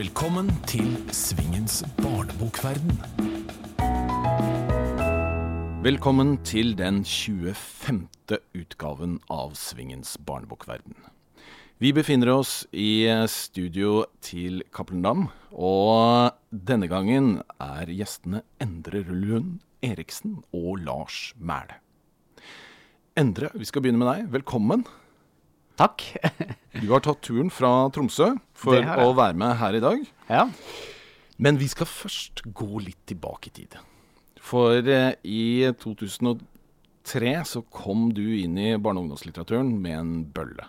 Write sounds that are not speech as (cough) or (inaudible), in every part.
Velkommen til Svingens barnebokverden. Velkommen til den 25. utgaven av Svingens barnebokverden. Vi befinner oss i studio til Cappelen Dam, og denne gangen er gjestene Endre Lund Eriksen og Lars Mæle. Endre, vi skal begynne med deg. Velkommen. Takk. Du har tatt turen fra Tromsø for å være med her i dag. Ja. Men vi skal først gå litt tilbake i tid. For eh, i 2003 så kom du inn i barne- og ungdomslitteraturen med en bølle.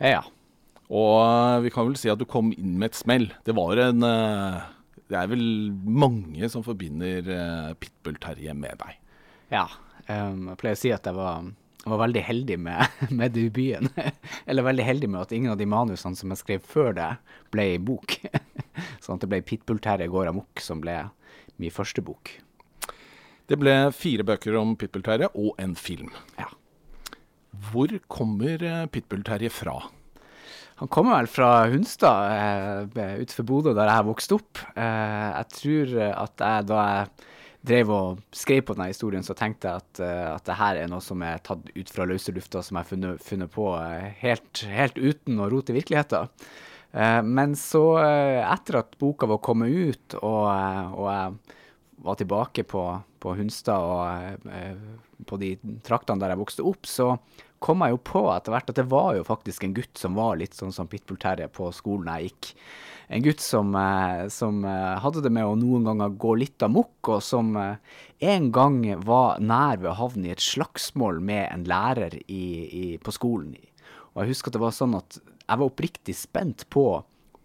ja. Og eh, vi kan vel si at du kom inn med et smell. Det var en eh, Det er vel mange som forbinder Pitbull-Terje med deg. ja. Um, jeg pleier å si at jeg var, var veldig heldig med, (laughs) med debuten. (laughs) Eller veldig heldig med at ingen av de manusene som jeg skrev før det, ble i bok. (laughs) sånn at det ble Pitbull-Terje går amok som ble min første bok. Det ble fire bøker om Pitbull-Terje og en film. Ja. Hvor kommer eh, Pitbull-Terje fra? Han kommer vel fra Hunstad, eh, utenfor Bodø, der jeg har vokst opp. Eh, jeg tror at jeg, da jeg drev og skrev på denne historien, så tenkte jeg at, eh, at det her er noe som er tatt ut fra løse lufta, som jeg har funnet, funnet på eh, helt, helt uten å rote i virkeligheten. Eh, men så, etter at boka var kommet ut, og, og jeg var tilbake på, på Hunstad og på de traktene der jeg vokste opp, så kom jeg jo på etter hvert at det var jo faktisk en gutt som var litt sånn som Pitbull-Terje på skolen jeg gikk. En gutt som, eh, som eh, hadde det med å noen ganger gå litt amok, og som eh, en gang var nær ved å havne i et slagsmål med en lærer i, i, på skolen. Og jeg husker at det var sånn at jeg var oppriktig spent på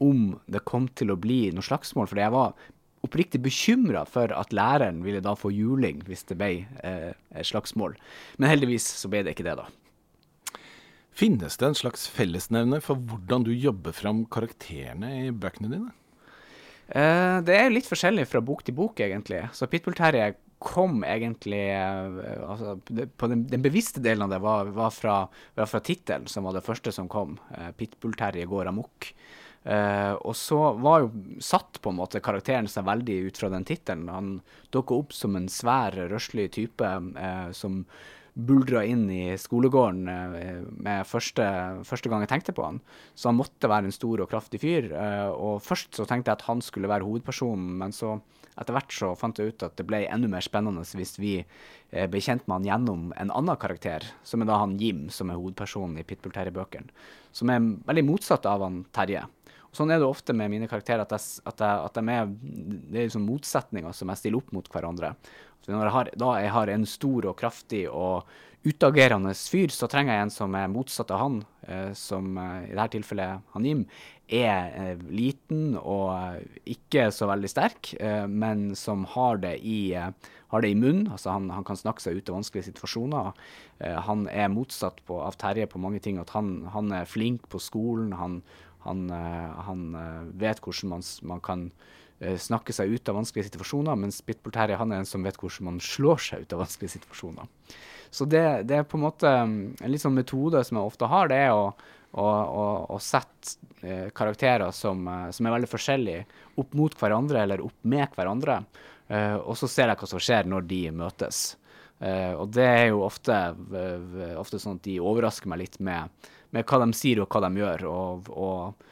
om det kom til å bli noe slagsmål, fordi jeg var oppriktig bekymra for at læreren ville da få juling hvis det ble eh, slagsmål. Men heldigvis så ble det ikke det, da. Finnes det en slags fellesnevner for hvordan du jobber fram karakterene i bøkene dine? Eh, det er litt forskjellig fra bok til bok, egentlig. Så Pitbull-Terje kom egentlig eh, altså, På den, den bevisste delen av det var, var fra, var fra tittelen, som var det første som kom. Eh, Pitbull-Terje går amok. Og så var jo satt på en måte karakteren seg veldig ut fra den tittelen. Han dukka opp som en svær, røslig type som buldra inn i skolegården eh, med første, første gang jeg tenkte på han. Så han måtte være en stor og kraftig fyr. eh, og først så tenkte jeg at han skulle være hovedpersonen, men så etter hvert så fant jeg ut at det ble enda mer spennende hvis vi eh, ble kjent med han gjennom en annen karakter, som er da han Jim, som er hovedpersonen i Pitbull-Terje-bøkene. Som er veldig motsatt av han Terje. Sånn er det ofte med mine karakterer, at, jeg, at, jeg, at de er, det er liksom motsetninger som jeg stiller opp mot hverandre. Så når jeg har, da jeg har en stor og kraftig og utagerende fyr, så trenger jeg en som er motsatt av han, eh, som eh, i dette tilfellet han Jim, er eh, liten og ikke så veldig sterk, men som har det i, har det i munnen. Altså han, han kan snakke seg ut av vanskelige situasjoner. Han er motsatt på, av Terje på mange ting. At han, han er flink på skolen. Han, han, vet hvordan man, man kan snakke seg ut av vanskelige situasjoner, mens Pitbull-Terje han er en som vet hvordan man slår seg ut av vanskelige situasjoner. Så det, det er på en måte mm, en litt sånn metode som jeg ofte har, det er å, å, å, å sette eh, karakterer som, eh, som er veldig forskjellige, opp mot hverandre eller opp med hverandre, eh, og så ser jeg hva som skjer når de møtes. Eh, og det er jo ofte, ofte sånn at de overrasker meg litt med, med hva de sier og hva de gjør. Og, og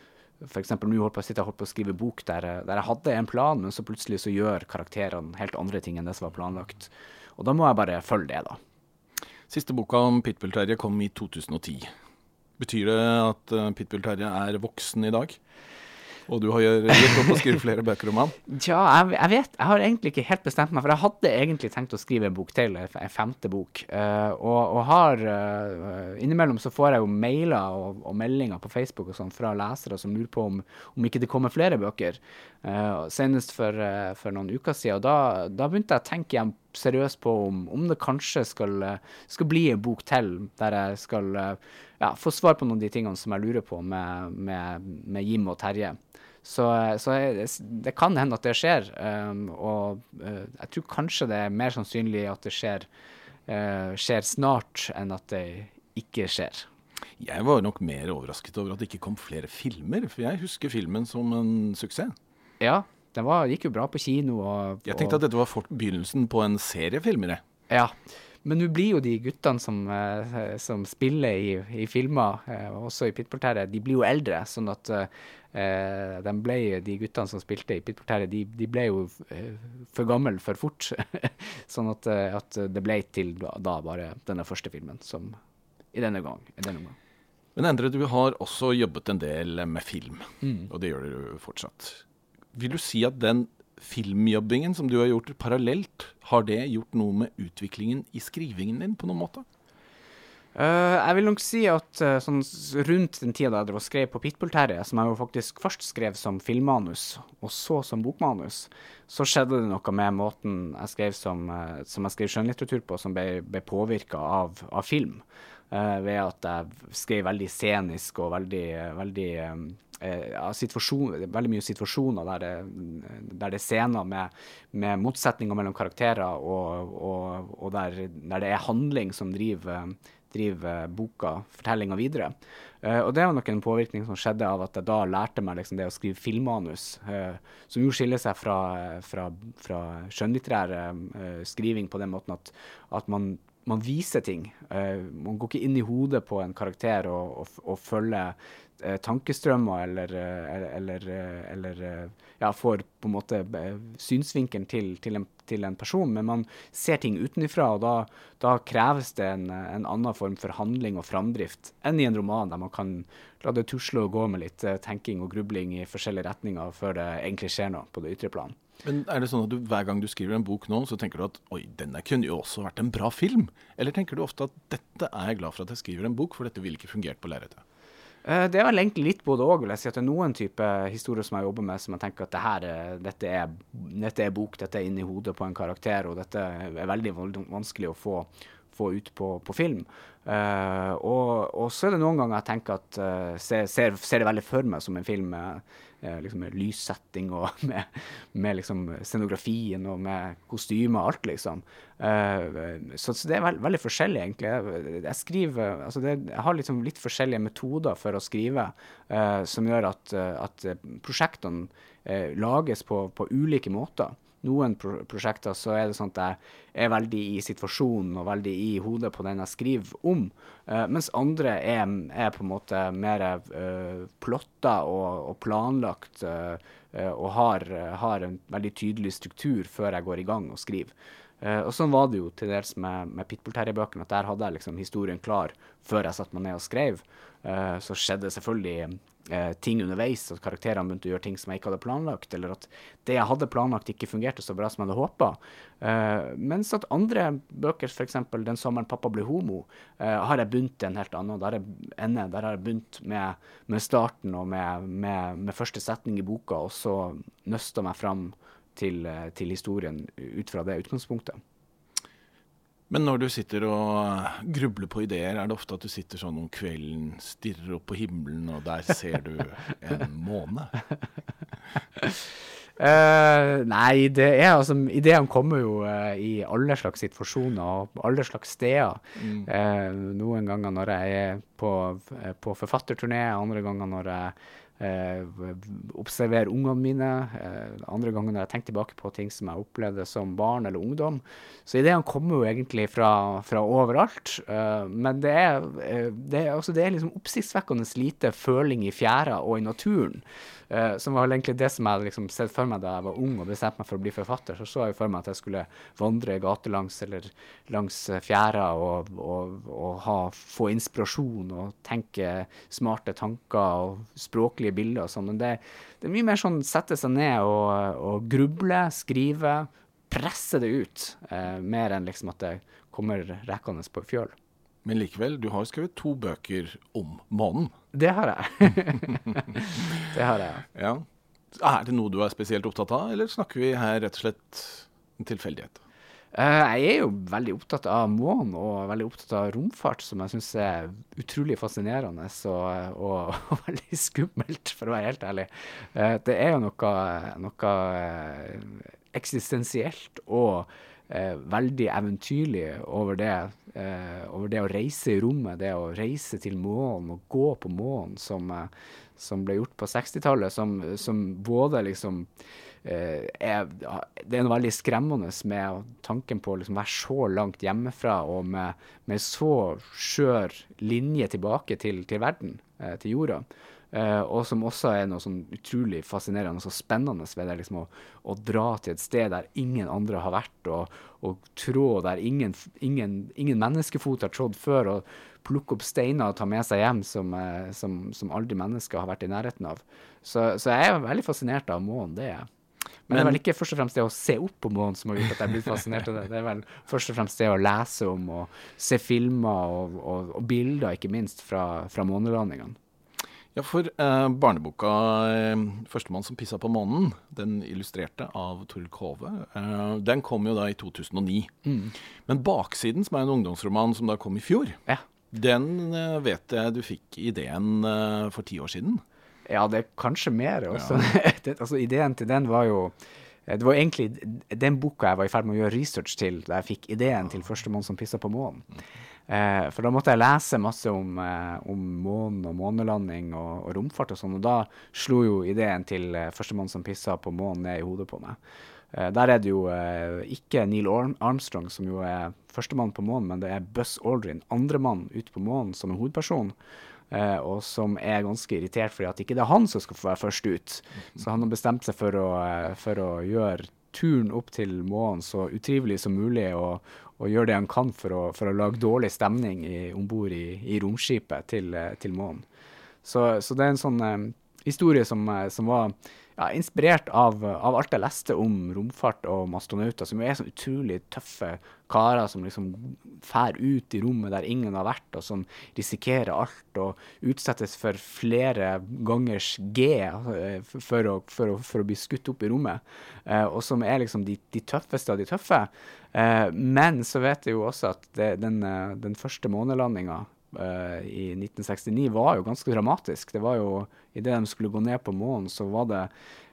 for eksempel nå holdt på, sitter jeg holdt på å skrive bok der, jeg- der jeg hadde en plan, men så plutselig så gjør karakterene helt andre ting enn det som var planlagt. Og da må jeg bare følge det, da. Siste boka om Pitbull-Terje kom i 2010. Betyr det at eh, Pitbull-Terje er voksen i dag? Og du har gitt opp å skrive flere bøker om han? (laughs) Tja, jeg, jeg vet Jeg har egentlig ikke helt bestemt meg, for jeg hadde egentlig tenkt å skrive en bok til, en femte bok. Uh, og, og har uh, Innimellom så får jeg jo mailer og, og meldinger på Facebook og sånn fra lesere som lurer på om, om ikke det kommer flere bøker. Uh, senest for, for noen uker siden. Og da, da begynte jeg å tenke igjen seriøst på om, om det kanskje skal, eh, skal bli en bok til, der jeg skal eh, ja, få svar på noen av de tingene som jeg lurer på med, med, med Jim og Terje. Så, så jeg, det kan hende at det skjer, um, og uh, jeg tror kanskje det er mer sannsynlig at det skjer, uh, skjer snart enn at det ikke skjer. Jeg var nok mer overrasket over at det ikke kom flere filmer, for jeg husker filmen som en suksess. Ja, den var, gikk jo bra på kino. Og, Jeg tenkte at dette var fort begynnelsen på en serie filmer. Ja. Men nå blir jo de guttene som, eh, som spiller i, i filmer, eh, også i Pitbull-Terre, de blir jo eldre. Sånn at eh, de, ble, de guttene som spilte i Pitbull-Terre, de, de, ble jo eh, for gamle for fort. (laughs) sånn at, at, det ble til da, da, bare denne første filmen som i denne gang. I denne gang. Men Endre, du har også jobbet en del med film, mm. og det gjør du fortsatt. Vil du si at den filmjobbingen som du har gjort parallelt, har det gjort noe med utviklingen i skrivingen din på noen måte? Uh, jeg vil nok si at uh, sånn, rundt den tida da jeg skrev på Pitbull-Terje, som jeg jo faktisk først skrev som filmmanus, og så som bokmanus, så skjedde det noe med måten jeg skrev som, uh, som jeg skrev skjønnlitteratur på, som ble, ble påvirka av, av, film. Ved at jeg skrev veldig scenisk og veldig, veldig Eh, ja, veldig mye situasjoner der det, der det er scener med, med, motsetninger mellom karakterer, og, og, og der, der, det er handling som driver, driver boka, fortellinga, videre. Uh, og det var nok en påvirkning som skjedde av at jeg da lærte meg liksom det å skrive filmmanus, uh, som jo skiller seg fra, fra, fra skjønnlitterær uh, skriving på den måten at, at man, man viser ting. man går ikke inn i hodet på en karakter og, og, og følger eh, tankestrømmer eller, eh, eller, eh, eller, eh, ja, får på en måte synsvinkelen til, til, til, en, person, men man ser ting utenfra, og da, da kreves det en, en, annen form for handling og framdrift enn i en roman der man kan la det tusle og gå med litt tenking og grubling i forskjellige retninger før det egentlig skjer noe på det ytre plan. Men er det sånn at du, Hver gang du skriver en bok nå, så tenker du at oi, denne kunne jo også vært en bra film? Eller tenker du ofte at dette er jeg glad for at jeg skriver en bok, for dette ville ikke fungert på lerretet? Eh, det er vel egentlig litt både òg. Si at det er noen type historier som jeg jobber med som jeg tenker at det her, dette, er, dette er bok, dette er inni hodet på en karakter, og dette er veldig vanskelig å få, få ut på, på film. Uh, og, og, så er det noen ganger jeg tenker at uh, ser, ser, ser, det veldig for meg som en film med, uh, liksom med lyssetting og (laughs) med, med liksom scenografien og med kostymer og alt, liksom. Så, så, det er veld, veldig forskjellig, egentlig. Jeg, jeg skriver altså det, Jeg har liksom litt forskjellige metoder for å skrive som gjør at, at prosjektene lages på, på ulike måter noen pro prosjekter så er det sånn at jeg er veldig i situasjonen og veldig i hodet på den jeg skriver om, uh, mens andre er, er, på en måte mer uh, plotta og, og planlagt uh, og har, har, en veldig tydelig struktur før jeg går i gang og skriver. og sånn var det jo til dels med, med Pitbull-Terje-bøkene, at der hadde jeg liksom historien klar før jeg satte meg ned og skrev. Så skjedde selvfølgelig eh, ting underveis, at karakterene begynte å gjøre ting som jeg ikke hadde planlagt, eller at det jeg hadde planlagt, ikke fungerte så bra som jeg hadde håpa. Uh, mens at andre bøker, f.eks. 'Den sommeren pappa ble homo', uh, har jeg begynt en helt annen der, ende. Der har jeg begynt med, med starten og med, med, med, første setning i boka, og så nøsta meg fram til, eh, til historien ut fra det utgangspunktet. Men når du sitter og grubler på ideer, er det ofte at du sitter sånn om kvelden, stirrer opp på himmelen, og der ser du en måne? Uh, (laughs) nei, det er altså Ideene kommer jo uh, i alle slags situasjoner og alle slags steder. Mm. Uh, noen ganger når jeg er på, på forfatterturné, andre ganger når jeg eh, observere ungene mine. Eh, andre ganger når jeg tenker tilbake på ting som jeg opplevde som barn eller ungdom. Så ideene kommer jo egentlig fra, fra overalt. Eh, men det er, eh, det, er, altså det er liksom oppsiktsvekkende lite føling i fjæra og i naturen. Som var egentlig det som jeg liksom sett for meg da jeg var ung og bestemte meg for å bli forfatter. Så så jeg for meg at jeg skulle vandre gatelangs eller langs fjæra og, og, og ha, få inspirasjon og tenke smarte tanker og språklige bilder og sånn. Men det, det, er mye mer sånn sette seg ned og, og gruble, skrive, presse det ut. eh, mer enn liksom at det kommer rekkende på fjøl. Men likevel, du har skrevet to bøker om månen. Det har jeg. (laughs) det har jeg. Ja. Er det noe du er spesielt opptatt av, eller snakker vi her rett og slett en tilfeldighet? Uh, jeg er jo veldig opptatt av månen og veldig opptatt av romfart, som jeg syns er utrolig fascinerende og, og, (laughs) og, veldig skummelt, for å være helt ærlig. Uh, det er jo noe, noe uh, eksistensielt og eh, veldig eventyrlig over det, eh, over det å reise i rommet, det å reise til månen og gå på månen, som, eh, som ble gjort på 60-tallet, som, som, både liksom eh, er, Det er noe veldig skremmende med tanken på å liksom være så langt hjemmefra og med, med så skjør linje tilbake til, til verden, eh, til jorda. Uh, og som også er noe sånn utrolig fascinerende og spennende ved det. liksom å, å, dra til et sted der ingen andre har vært, og, og trå der ingen, ingen, ingen, menneskefot har trådd før. og Plukke opp steiner og ta med seg hjem som, som, som aldri mennesker har vært i nærheten av. Så, så jeg er veldig fascinert av månen. det er men, men, det er vel ikke først og fremst det å se opp på månen som har gjort at jeg er blitt fascinert av det. Det er vel først og fremst det å lese om og se filmer og, og, og bilder, ikke minst, fra, fra månelandingene. Ja, for eh, barneboka eh, 'Førstemann som pissa på månen', den illustrerte av Toril Kove, eh, den kom jo da i 2009. Mm. Men 'Baksiden', som er en ungdomsroman som da kom i fjor, ja. den eh, vet jeg du fikk ideen eh, for ti år siden? Ja, det er kanskje mer også. (laughs) Ja. altså, ideen til den var jo eh, det var egentlig den boka jeg var i ferd med å gjøre research til da jeg fikk ideen til 'Førstemann som pissa på månen'. Eh, for da måtte jeg lese masse om, eh, om månen og månelanding og, og, romfart og sånn, og da slo jo ideen til eh, førstemann som pissa på månen ned i hodet på meg. Eh, der er det jo eh, ikke Neil Armstrong som jo er førstemann på månen, men det er Buzz Aldrin, andremann ute på månen som er hovedperson. Eh, og som er ganske irritert fordi at ikke det er han som skal få være først ut. Så han har bestemt seg for å, for å gjøre turen opp til månen så utrivelig som mulig, og, og gjøre det han kan for å, for å lage dårlig stemning om bord i, i, romskipet til, eh, til månen. Så, så, det er en sånn um, historie som, eh, som var ja, inspirert av, av, alt jeg leste om romfart og astronauter, som jo er sånn utrolig tøffe karer som liksom fær ut i rommet der ingen har vært, og som risikerer alt og utsettes for flere gangers G eh, for å, for å, for å bli skutt opp i rommet, eh, og som er liksom de, de tøffeste av de tøffe. Eh, men så vet jeg jo også at det, den, eh, den første månelandinga uh, i 1969 var jo ganske dramatisk. Det var jo Idet de skulle gå ned på månen, så var det,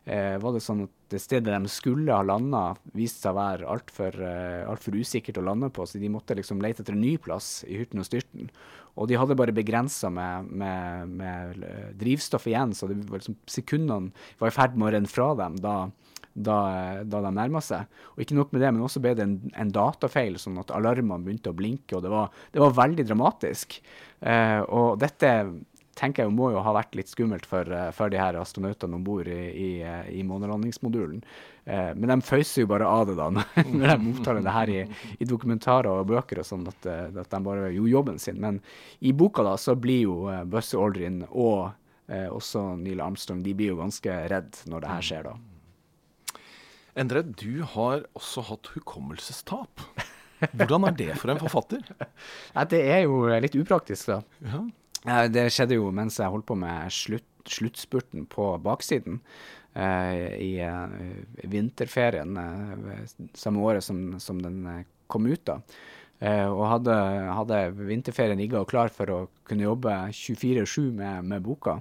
eh, var det sånn at det stedet de skulle ha landa, viste seg å være altfor eh, alt for usikkert å lande på, så de måtte liksom lete etter en ny plass i hurten og styrten. Og de hadde bare begrensa med, med, med, drivstoff igjen, så det var liksom sekundene var i ferd med å renne fra dem da da, da de nærma seg. Og ikke nok med det, men også ble det en, en datafeil, sånn at alarmene begynte å blinke. og Det var, det var veldig dramatisk. Eh, og dette tenker jeg må jo ha vært litt skummelt for, eh, for de her astronautene om bord i, i, eh, i månelandingsmodulen. Eh, men de føyser jo bare av det da, (laughs) når de omtaler det her i, i, dokumentarer og bøker og sånn, at, at, de bare gjorde jobben sin. Men i boka da så blir jo Buzz Aldrin og eh, også Neil Armstrong de blir jo ganske redd når det her skjer da. Endre, du har også hatt hukommelsestap. Hvordan er det for en forfatter? (laughs) Ja, det er jo litt upraktisk, da. Ja. Det skjedde jo mens jeg holdt på med slutt, sluttspurten på baksiden. Uh, I uh, vinterferien uh, samme året som, som den kom ut. da. og hadde, hadde vinterferien ligget klar for å kunne jobbe 24-7 med, med boka.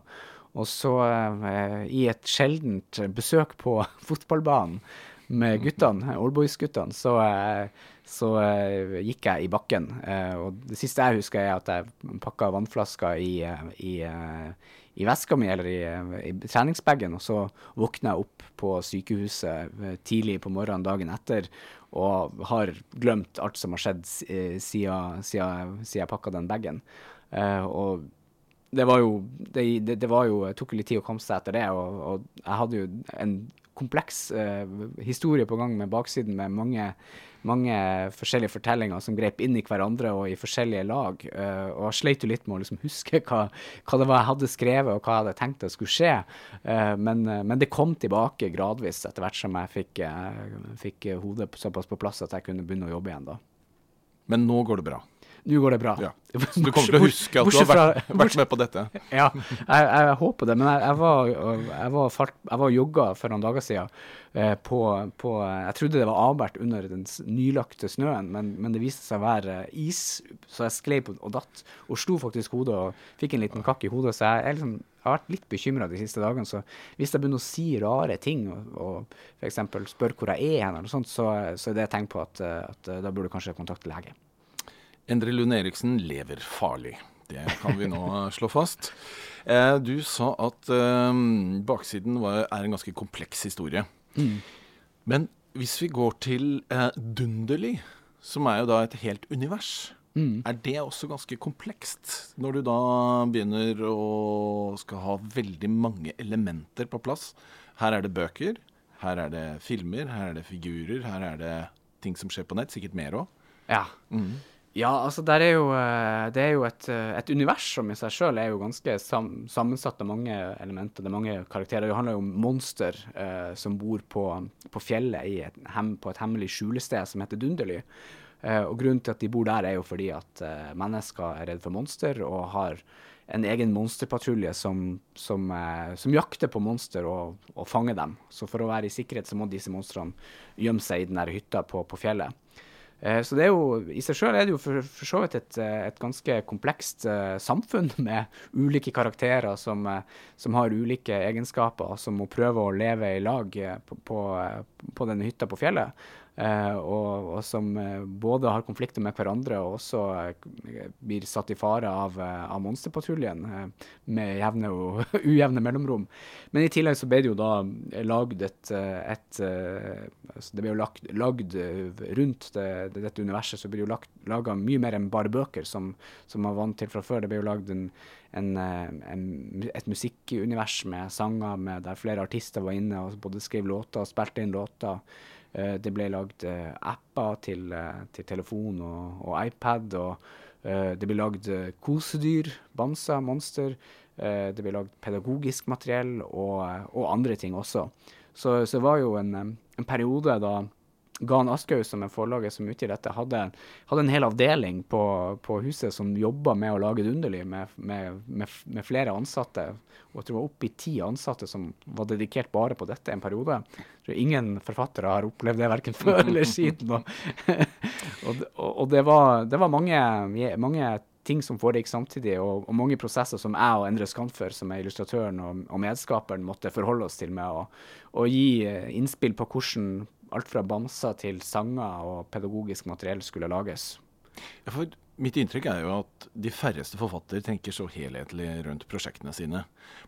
Og så, eh, i et sjeldent besøk på (laughs) fotballbanen med guttene, oldboys-guttene, så, eh, så uh, gikk jeg i bakken. og det siste jeg husker, er at jeg pakka vannflasker i, i, i veska mi, eller i, i treningsbagen, og så våkna jeg opp på sykehuset tidlig på morgenen dagen etter og har glemt alt som har skjedd siden, jeg pakka den bagen. og det var jo det, det, det, var jo, tok litt tid å komme seg etter det, og, og jeg hadde jo en kompleks uh, historie på gang med baksiden med mange, mange forskjellige fortellinger som grep inn i hverandre og i forskjellige lag. Uh, og jeg sleit jo litt med å liksom huske hva, hva, det var jeg hadde skrevet og hva jeg hadde tenkt det skulle skje. Uh, men, men, det kom tilbake gradvis etter hvert som jeg fikk, fikk hodet såpass på plass at jeg kunne begynne å jobbe igjen da. Men nå går det bra? Nå går det bra. Ja. (laughs) Så du kommer til å huske at du har vært, vært med på dette? ja, jeg, jeg, håper det. Men jeg, jeg var, jeg var, fart, jeg var jogga for noen dager siden eh, på, på, Jeg trodde det var avbært under den nylagte snøen, men, men, det viste seg å være is, så jeg sklei på og datt. Og slo faktisk hodet og fikk en liten kakk i hodet. Så jeg, liksom, har vært litt bekymra de siste dagene. Så hvis jeg begynner å si rare ting, og, og f.eks. spør hvor jeg er hen, eller sånt, så, så er det et tegn på at, at da burde du kanskje kontakte lege. Endre Lund Eriksen lever farlig. Det kan vi nå (laughs) slå fast. Eh, du sa at eh, baksiden var, er en ganske kompleks historie. Mm. Men hvis vi går til eh, som er jo da et helt univers, mm. er det også ganske komplekst? Når du da begynner å skal ha veldig mange elementer på plass. Her er det bøker, her er det filmer, her er det figurer, her er det ting som skjer på nett. Sikkert mer òg. Ja. Mm. Ja, altså er jo, eh, det er jo et, eh, et, univers som i seg sjøl er jo ganske sam, sammensatt av mange elementer. Det er mange karakterer. Det handler jo om monster eh, som bor på, på fjellet et, hem, på et hemmelig skjulested som heter Dunderly. Eh, og grunnen til at de bor der, er jo fordi at eh, mennesker er redd for monster og har en egen monsterpatrulje som, som, eh, som, jakter på monster og, og, fanger dem. Så for å være i sikkerhet så må disse monstrene gjemme seg i den der hytta på, på fjellet. Eh, så det er jo, i seg sjøl er det jo for, for så vidt et, eh, et, ganske komplekst uh, samfunn (laughs) med ulike karakterer som, som, har ulike egenskaper, som må prøve å leve i lag på, på, på denne hytta på fjellet. Eh, og, og, som eh, både har konflikter med hverandre og også eh, blir satt i fare av, av monsterpatruljen med jevne og (laughs) ujevne mellomrom. Men i tillegg så ble det jo da lagd et, et altså Det ble jo lagd, lagd rundt det, dette universet, så ble det jo laga mye mer enn bare bøker, som, som man var vant til fra før. Det ble jo lagd en, en, en, et musikkunivers med sanger med, der flere artister var inne og både skrev låter og spilte inn låter. Eh, det ble lagd eh, apper til, eh, til telefon og, og, iPad. og Det ble lagd kosedyr, bamser, monster. Det ble lagd pedagogisk materiell og, og andre ting også. Så, så, det var jo en, en periode da Gan Aschhaug, som er forlaget som utgir dette, hadde, hadde en hel avdeling på, på huset som jobba med å lage Dunderlig, med, med, med, med, flere ansatte. Og jeg tror det var oppi ti ansatte som var dedikert bare på dette en periode. Jeg tror ingen forfattere har opplevd det verken før (laughs) eller siden. (laughs) Og, og, og det, var, det var, mange, mange ting som foregikk samtidig, og, og, mange prosesser som jeg og Endre Skamfør, som er illustratøren og, og medskaperen, måtte forholde oss til med å, å gi eh, innspill på hvordan alt fra bamser til sanger og pedagogisk materiell skulle lages. Ja, for mitt inntrykk er jo at de færreste forfattere tenker så helhetlig rundt prosjektene sine.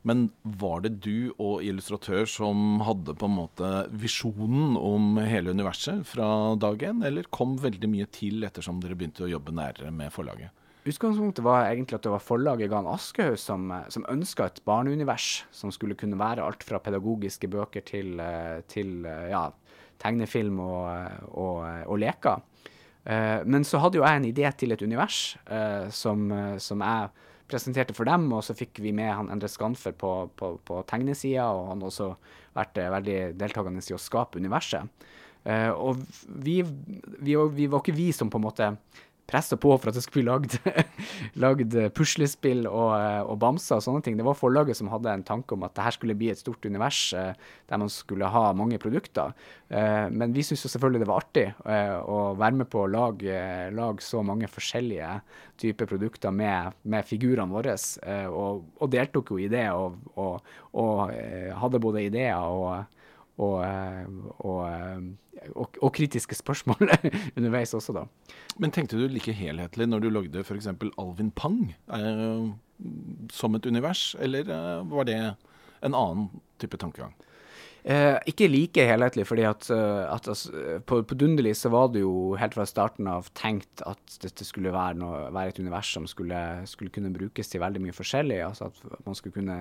Men var det du og illustratør som hadde på en måte visjonen om hele universet fra dag én, eller kom veldig mye til ettersom dere begynte å jobbe nærere med forlaget? Utgangspunktet var egentlig at det var forlaget Gan Aschehoug som, som ønska et barneunivers som skulle kunne være alt fra pedagogiske bøker til, eh, til ja, tegnefilm og, og, og leker. Uh, men så hadde jo jeg en idé til et univers uh, som, som, jeg presenterte for dem, og så fikk vi med han Endre Skanfer på, på, på tegnesida, og han har også vært uh, veldig deltakende i å skape universet. og vi, vi, vi, var ikke vi som på en måte pressa på for at det skulle lagd, (laughs) lagd puslespill og, og, bamser og sånne ting. Det var forlaget som hadde en tanke om at det her skulle bli et stort univers eh, der man skulle ha mange produkter. Eh, men vi syntes selvfølgelig det var artig eh, å være med på å lage, lage så mange forskjellige typer produkter med, med figurene våre, eh, og, og, deltok jo i det og, og, og eh, hadde både ideer og og, eh, og, eh, og, og, kritiske spørsmål (laughs) underveis også, da. Men tenkte du like helhetlig når du lagde f.eks. Alvin Pang eh, som et univers, eller eh, var det en annen type tankegang? Eh, ikke like helhetlig, fordi at, at altså, på, på, Dunderlig så var det jo helt fra starten av tenkt at dette skulle være, noe, være et univers som skulle, skulle, kunne brukes til veldig mye forskjellig. Altså at man skulle kunne,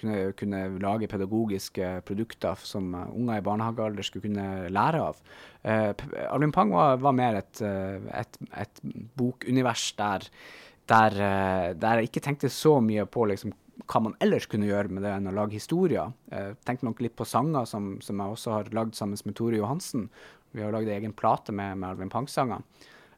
kunne, kunne lage pedagogiske produkter som unger i barnehagealder skulle kunne lære av. Uh, Alvin Pang var, var mer et, eh, et, et bokunivers der, der, eh, der jeg ikke tenkte så mye på liksom, hva man ellers kunne gjøre med det enn å lage historier. Jeg tenkte nok litt på sanger, som, som jeg også har lagd sammen med Tore Johansen. Vi har lagd egen plate med, med Alvin Pang-sanger.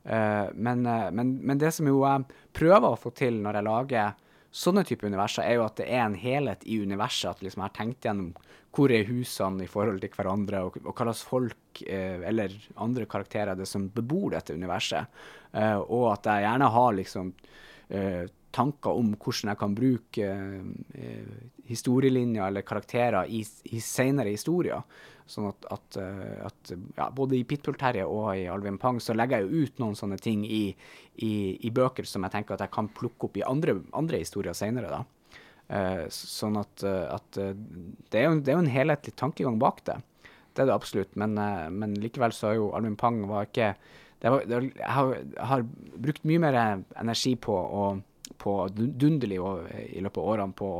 Uh, men, men, men, det som jo jeg prøver å få til når jeg lager sånne type universer, er jo at det er en helhet i universet. At liksom jeg har tenkt gjennom hvor er husene i forhold til hverandre, og, og hva slags folk eh, eller andre karakterer det som bebor dette universet. og at jeg gjerne har liksom tanker om hvordan jeg kan bruke historielinjer eller karakterer i, i senere historier. Sånn at, at, eh, at ja, både i Pitbull-Terje og i Alvin Pang så legger jeg jo ut noen sånne ting i, i, i, bøker som jeg tenker at jeg kan plukke opp i andre, andre historier senere. da. Eh, sånn at, at det, er jo, det, er jo, en helhetlig tankegang bak det. Det er det absolutt. Men, men likevel så er jo Alvin Pang var ikke det var, det, jeg, har, har, brukt mye mer energi på å på dunderlig i løpet av årene på,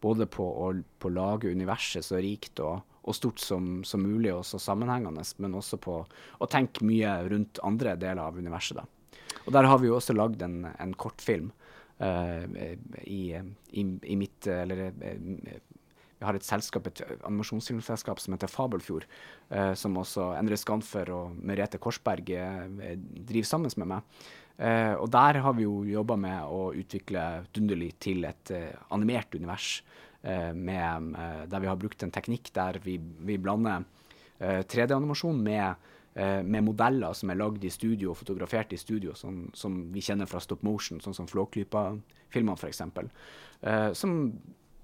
både på å lage universet så rikt og, og stort som, som, mulig og så sammenhengende, men også på å tenke mye rundt andre deler av universet. da. Og der har vi jo også lagd en, en kortfilm uh, i, i, i, mitt Eller uh, vi har et selskap, et animasjonsfilmselskap som heter Fabelfjord, uh, som også Endre Skanfer og Merete Korsberg driver sammen med meg. Og der har vi jo jobba med å utvikle Dunderly til et animert univers Eh, med, der vi har brukt en teknikk der vi, vi blander 3D-animasjon eh, med, med, modeller som er lagd i studio og fotografert i studio, som, som vi kjenner fra stop motion, sånn som Flåklypa-filmene f.eks. Uh,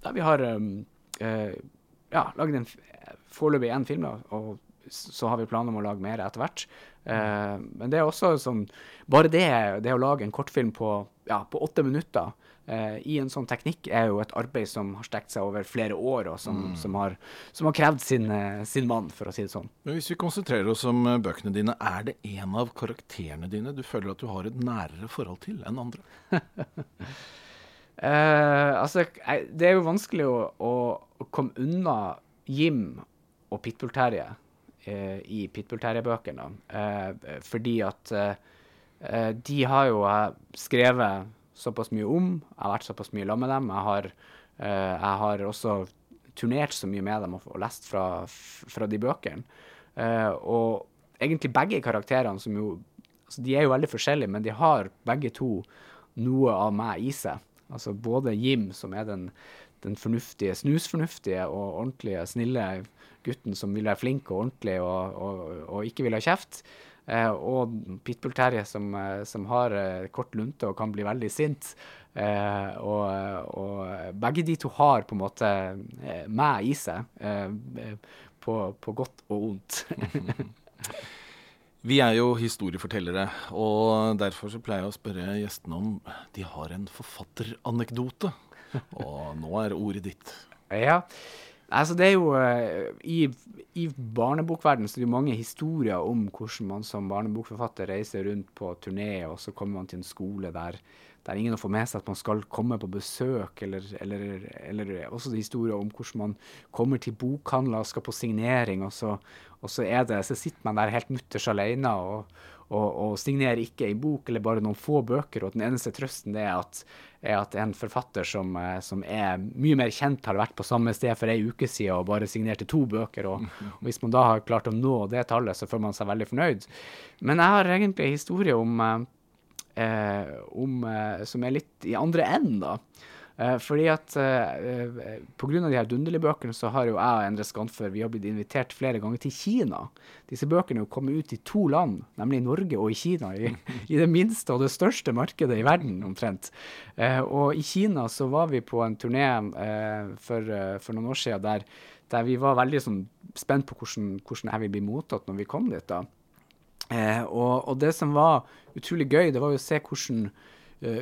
der vi har um, uh, ja, lagd foreløpig én film, da, og så har vi planer om å lage mer etter hvert. Uh, men det er også sånn Bare det, det å lage en kortfilm på, ja, på åtte minutter uh, i en sånn teknikk er jo et arbeid som har stekt seg over flere år, og som, mm. som, har, som har, krevd sin, uh, sin, mann, for å si det sånn. Men Hvis vi konsentrerer oss om uh, bøkene dine, er det en av karakterene dine du føler at du har et nærere forhold til enn andre? (laughs) altså, det er jo vanskelig å, å, å komme unna Jim og Pitbull-Terje i Pitbull-Terje-bøkene, fordi at de har jo skrevet såpass mye om. Jeg har vært såpass mye sammen med dem. Jeg har, jeg har også turnert så mye med dem og, lest fra, fra, de bøkene. Og egentlig begge karakterene som jo altså De er jo veldig forskjellige, men de har begge to noe av meg i seg. Altså både Jim, som er den, den fornuftige, snusfornuftige og ordentlige, snille gutten som vil være flink og ordentlig og, og, og ikke vil ha kjeft. Eh, og pitbull-Terje som, eh, som, har eh, kort lunte og kan bli veldig sint. Og, og, begge de to har på en måte meg i seg, på, på godt og vondt. (laughs) Vi er jo historiefortellere, og derfor så pleier jeg å spørre gjestene om de har en forfatteranekdote. (laughs) Og nå er ordet ditt. Ja, Altså, det er jo uh, I, i barnebokverdenen så er det jo mange historier om hvordan man som barnebokforfatter reiser rundt på turné, og så kommer man til en skole der, der ingen får med seg at man skal komme på besøk, eller, eller, eller også historier om hvordan man kommer til bokhandler og skal på signering, og så, og så, det, så sitter man der helt mutters alene og, og, og signerer ikke ei bok eller bare noen få bøker, og den eneste trøsten det er at er at en forfatter som, eh, som, er mye mer kjent, har vært på samme sted for ei uke siden og bare signerte to bøker. Og, (laughs) og, Hvis man da har klart å nå det tallet, så føler man seg veldig fornøyd. Men jeg har egentlig en historie om, eh, om eh, som er litt i andre enden, da. Uh, fordi at uh, uh, Pga. de her Dunderli-bøkene så har jo jeg og Endre Skanfør vi har blitt invitert flere ganger til Kina. Disse bøkene er jo kommet ut i to land, nemlig Norge og i Kina. I, (laughs) i det minste og det største markedet i verden, omtrent. Uh, og i Kina så var vi på en turné for, for, noen år siden der, der vi var veldig sånn, spent på hvordan, hvordan jeg vil bli mottatt når vi kom dit. da. Og, og, det som var utrolig gøy, det var jo å se hvordan Uh,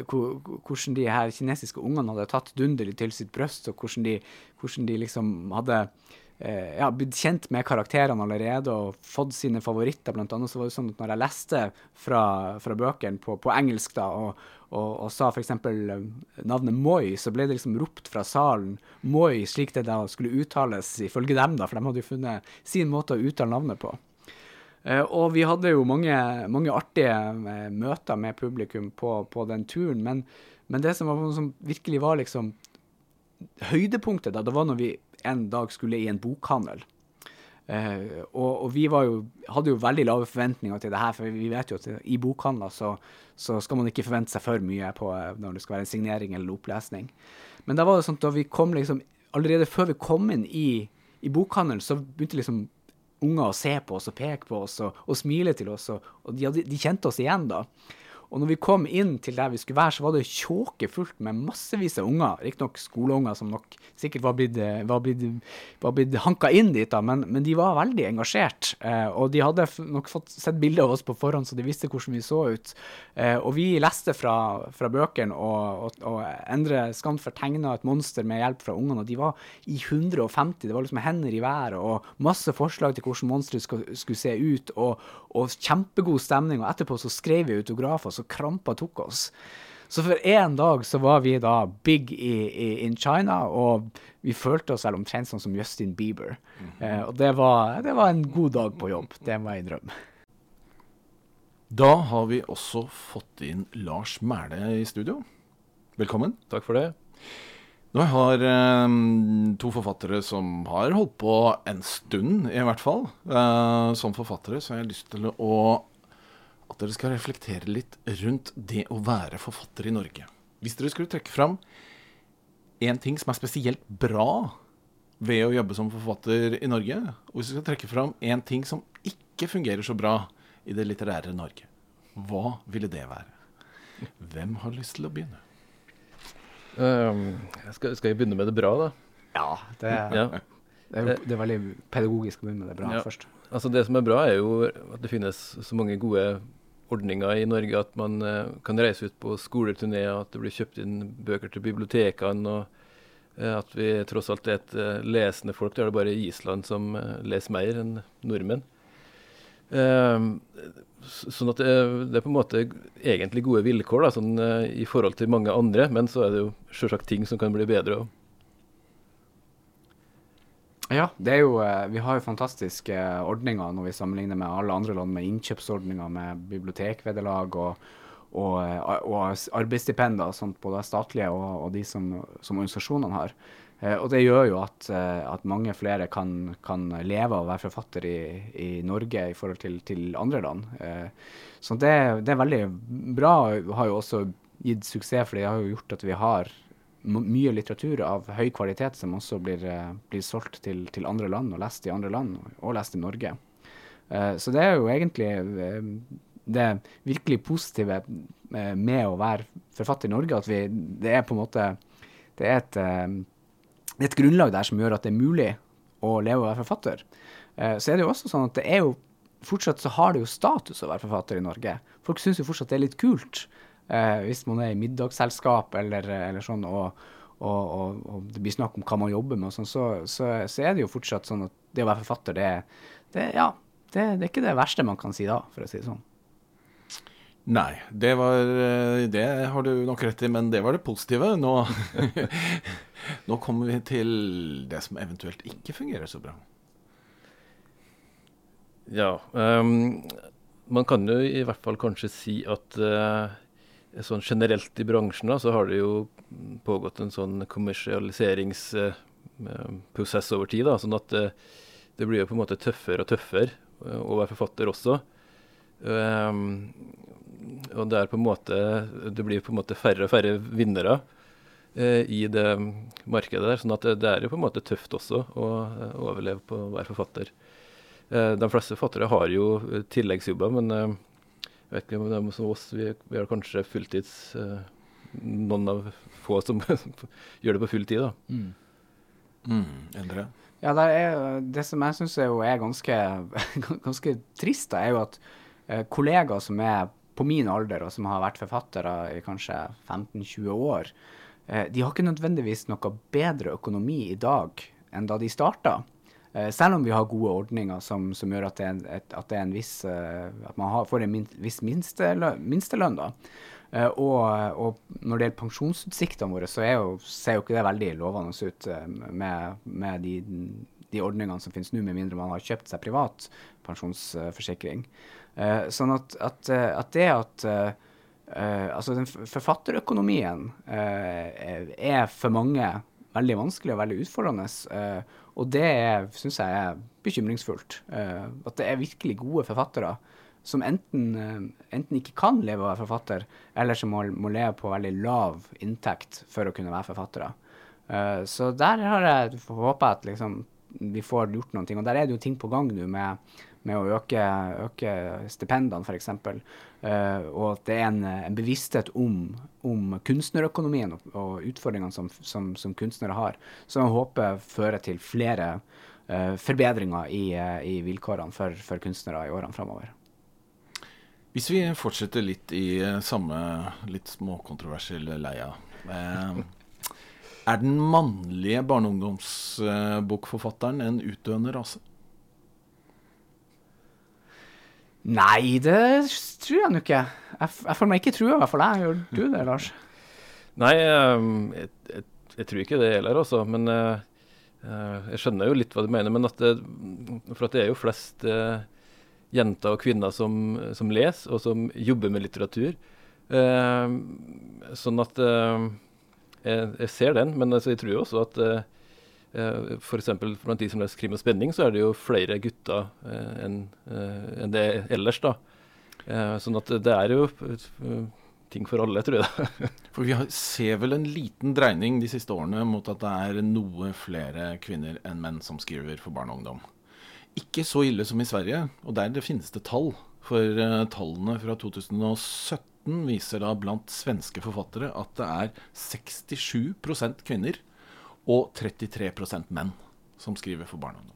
hvordan de her kinesiske ungene hadde tatt Dunderlig til sitt bryst, og hvordan de, hvordan de liksom hadde eh, ja, blitt kjent med karakterene allerede og fått sine favoritter. Blant annet så var det sånn at når jeg leste fra, fra bøkene på, på, engelsk da, og, og, og sa f.eks. Uh, navnet Moi, så ble det liksom ropt fra salen Moi slik det da skulle uttales ifølge dem, da, for de hadde jo funnet sin måte å uttale navnet på. Uh, og vi hadde jo mange, mange artige uh, møter med publikum på, på den turen, men, men, det som, var, som, virkelig var liksom høydepunktet, da, det var når vi en dag skulle i en bokhandel. Uh, og, og, vi jo, hadde jo veldig lave forventninger til det her, for vi vet jo at i bokhandler så, så skal man ikke forvente seg for mye på når det skal være en signering eller opplesning. Men da var det sånn at da vi kom liksom, allerede før vi kom inn i, i bokhandelen, så begynte liksom unger og se på oss og peke på oss og, og smile til oss, og, og de, de, kjente oss igjen da. Og når vi kom inn til der vi skulle være, så var det tjåkefullt med massevis av unger. Riktignok skoleunger som nok sikkert var blitt, var blitt, var blitt hanka inn dit, da, men, men, de var veldig engasjert. Eh, og de hadde nok fått sett bilder av oss på forhånd, så de visste hvordan vi så ut. Eh, og vi leste fra, fra bøkene, og, og, og Endre Skanfer tegna et monster med hjelp fra ungene, og de var i 150. Det var liksom hender i været, og masse forslag til hvordan monsteret skulle se ut, og, og kjempegod stemning. Og etterpå så skrev vi autografer. Så krampa tok oss. Så for én dag så var vi da big i, i, in China, og vi følte oss vel omtrent sånn som Justin Bieber. Mm -hmm. eh, og det var, det var, en god dag på jobb. Det var en drøm. Da har vi også fått inn Lars Mæle i studio. Velkommen. Takk for det. Nå har eh, to forfattere som har holdt på en stund, i hvert fall, eh, som forfattere, så jeg har lyst til å at dere skal reflektere litt rundt det å være forfatter i Norge. Hvis dere skulle trekke fram én ting som er spesielt bra ved å jobbe som forfatter i Norge, og hvis dere skal trekke fram én ting som ikke fungerer så bra i det litterære Norge, hva ville det være? Hvem har lyst til å begynne? Um, skal, skal, jeg begynne med det bra, da? Ja, det, ja. det, er, det er, veldig pedagogisk å begynne med det bra ja. først. Altså Det som er bra, er jo at det finnes så mange gode ordninger i Norge at man uh, kan reise ut på skoleturneer, at det blir kjøpt inn bøker til bibliotekene, og uh, at vi tross alt er et uh, lesende folk. Det er det bare Island som leser mer enn nordmenn. sånn at det, er på en måte egentlig gode vilkår da, sånn, i forhold til mange andre, men så er det jo selvsagt ting som kan bli bedre. Også. Ja, det er jo, eh, vi har jo fantastiske ordninger når vi sammenligner med alle andre land, med innkjøpsordninger, med bibliotekvederlag og, og, eh, og arbeidsstipender, sånt, både statlige og, og de som, som, organisasjonene har. Eh, og det gjør jo at, at mange flere kan, kan, leve av å være forfatter i, i, Norge i forhold til, til andre land. så det, det, er veldig bra. Har jo også gitt suksess, for det har jo gjort at vi har mye litteratur av høy kvalitet som også blir, uh, blir solgt til, til, andre land og lest i andre land, og, lest i Norge. Uh, så det er jo egentlig uh, det virkelig positive med å være forfatter i Norge, at vi, det er på en måte det er, et, det er et grunnlag der som gjør at det er mulig å leve og være forfatter. så er det jo også sånn at det er jo fortsatt så har det jo status å være forfatter i Norge. Folk syns jo fortsatt det er litt kult eh, hvis man er i middagsselskap eller, eller sånn, og, og, og, og, det blir snakk om hva man jobber med, sånn, så, så, så, er det jo fortsatt sånn at det å være forfatter, det, det, ja, det, det er ikke det verste man kan si da, for å si det sånn. Nei, det var Det har du nok rett i, men det var det positive. Nå, (laughs) nå kommer vi til det som eventuelt ikke fungerer så bra. Ja. Um, man kan jo i hvert fall kanskje si at uh, sånn generelt i bransjen da, så har det jo pågått en sånn kommersialiseringsprosess over tid. da, sånn at det, det, blir jo på en måte tøffere og tøffere eh, å være forfatter også. Um, og det er på en måte det blir på en måte færre og færre vinnere i det markedet der. sånn at det, er jo på en måte tøft også å overleve på å være forfatter. De fleste forfattere har jo tilleggsjobber, men jeg vet ikke om det er som oss, vi, vi har kanskje fulltids eh, Noen av få som (laughs) gjør det på full tid, da. Mm. Mm, Endre? Ja, det, er, det som jeg syns er, er ganske, (laughs) ganske, trist, da, er jo at eh, kollegaer som er på min alder, og som har vært forfattere i kanskje 15-20 år, eh, de har ikke nødvendigvis noe bedre økonomi i dag enn da de starta. Eh, selv om vi har gode ordninger som, som gjør at et, at en viss uh, At man har, får en min, viss minstelønn. minstelønn da. Uh, og, og, når det gjelder pensjonsutsiktene våre, så jo, ser jo ikke det veldig lovende ut med, med de, de, ordningene som finnes nå, med mindre man har kjøpt seg privat pensjonsforsikring. sånn at, at, at, det at altså den forfatterøkonomien er for mange veldig vanskelig og veldig utfordrende. Og det syns jeg er bekymringsfullt. Uh, at det er virkelig gode forfattere som enten, enten, ikke kan leve av å være forfatter, eller som må, må, leve på veldig lav inntekt for å kunne være forfattere. så der har jeg håpa at liksom, vi får gjort noen ting. Og der er det jo ting på gang nå med med å øke, øke stipendene, f.eks. Uh, og at det er en, en bevissthet om, om, kunstnerøkonomien og, og utfordringene som, som, som, kunstnere har, som jeg håper fører til flere uh, forbedringer i, uh, i vilkårene for, for, kunstnere i årene framover. Hvis vi fortsetter litt i samme litt småkontroversielle leia. er den mannlige barne- og ungdomsbokforfatteren en utdøende rase? Nei, det tror jeg nå ikke. Jeg, jeg får meg ikke trua, i hvert fall. Gjør du det, Lars? Nei, ehm, jeg, jeg, jeg tror ikke det heller, altså. Men uh, jeg skjønner jo litt hva du mener. Men at det, for at det er jo flest jenter og kvinner som, som, leser, og som jobber med litteratur. Sånn at jeg, ser den, men jeg tror jo også at Uh, F.eks. blant de som leser krim og spenning, så er det jo flere gutter uh, enn uh, en det ellers. da. sånn at det er jo ting for alle, tror jeg. (laughs) for vi ser vel en liten dreining de siste årene mot at det er noe flere kvinner enn menn som skriver for barn og ungdom. Ikke så ille som i Sverige, og der det finnes det tall. For tallene fra 2017 viser da blant svenske forfattere at det er 67% kvinner og 33% menn som skriver for barn og ungdom.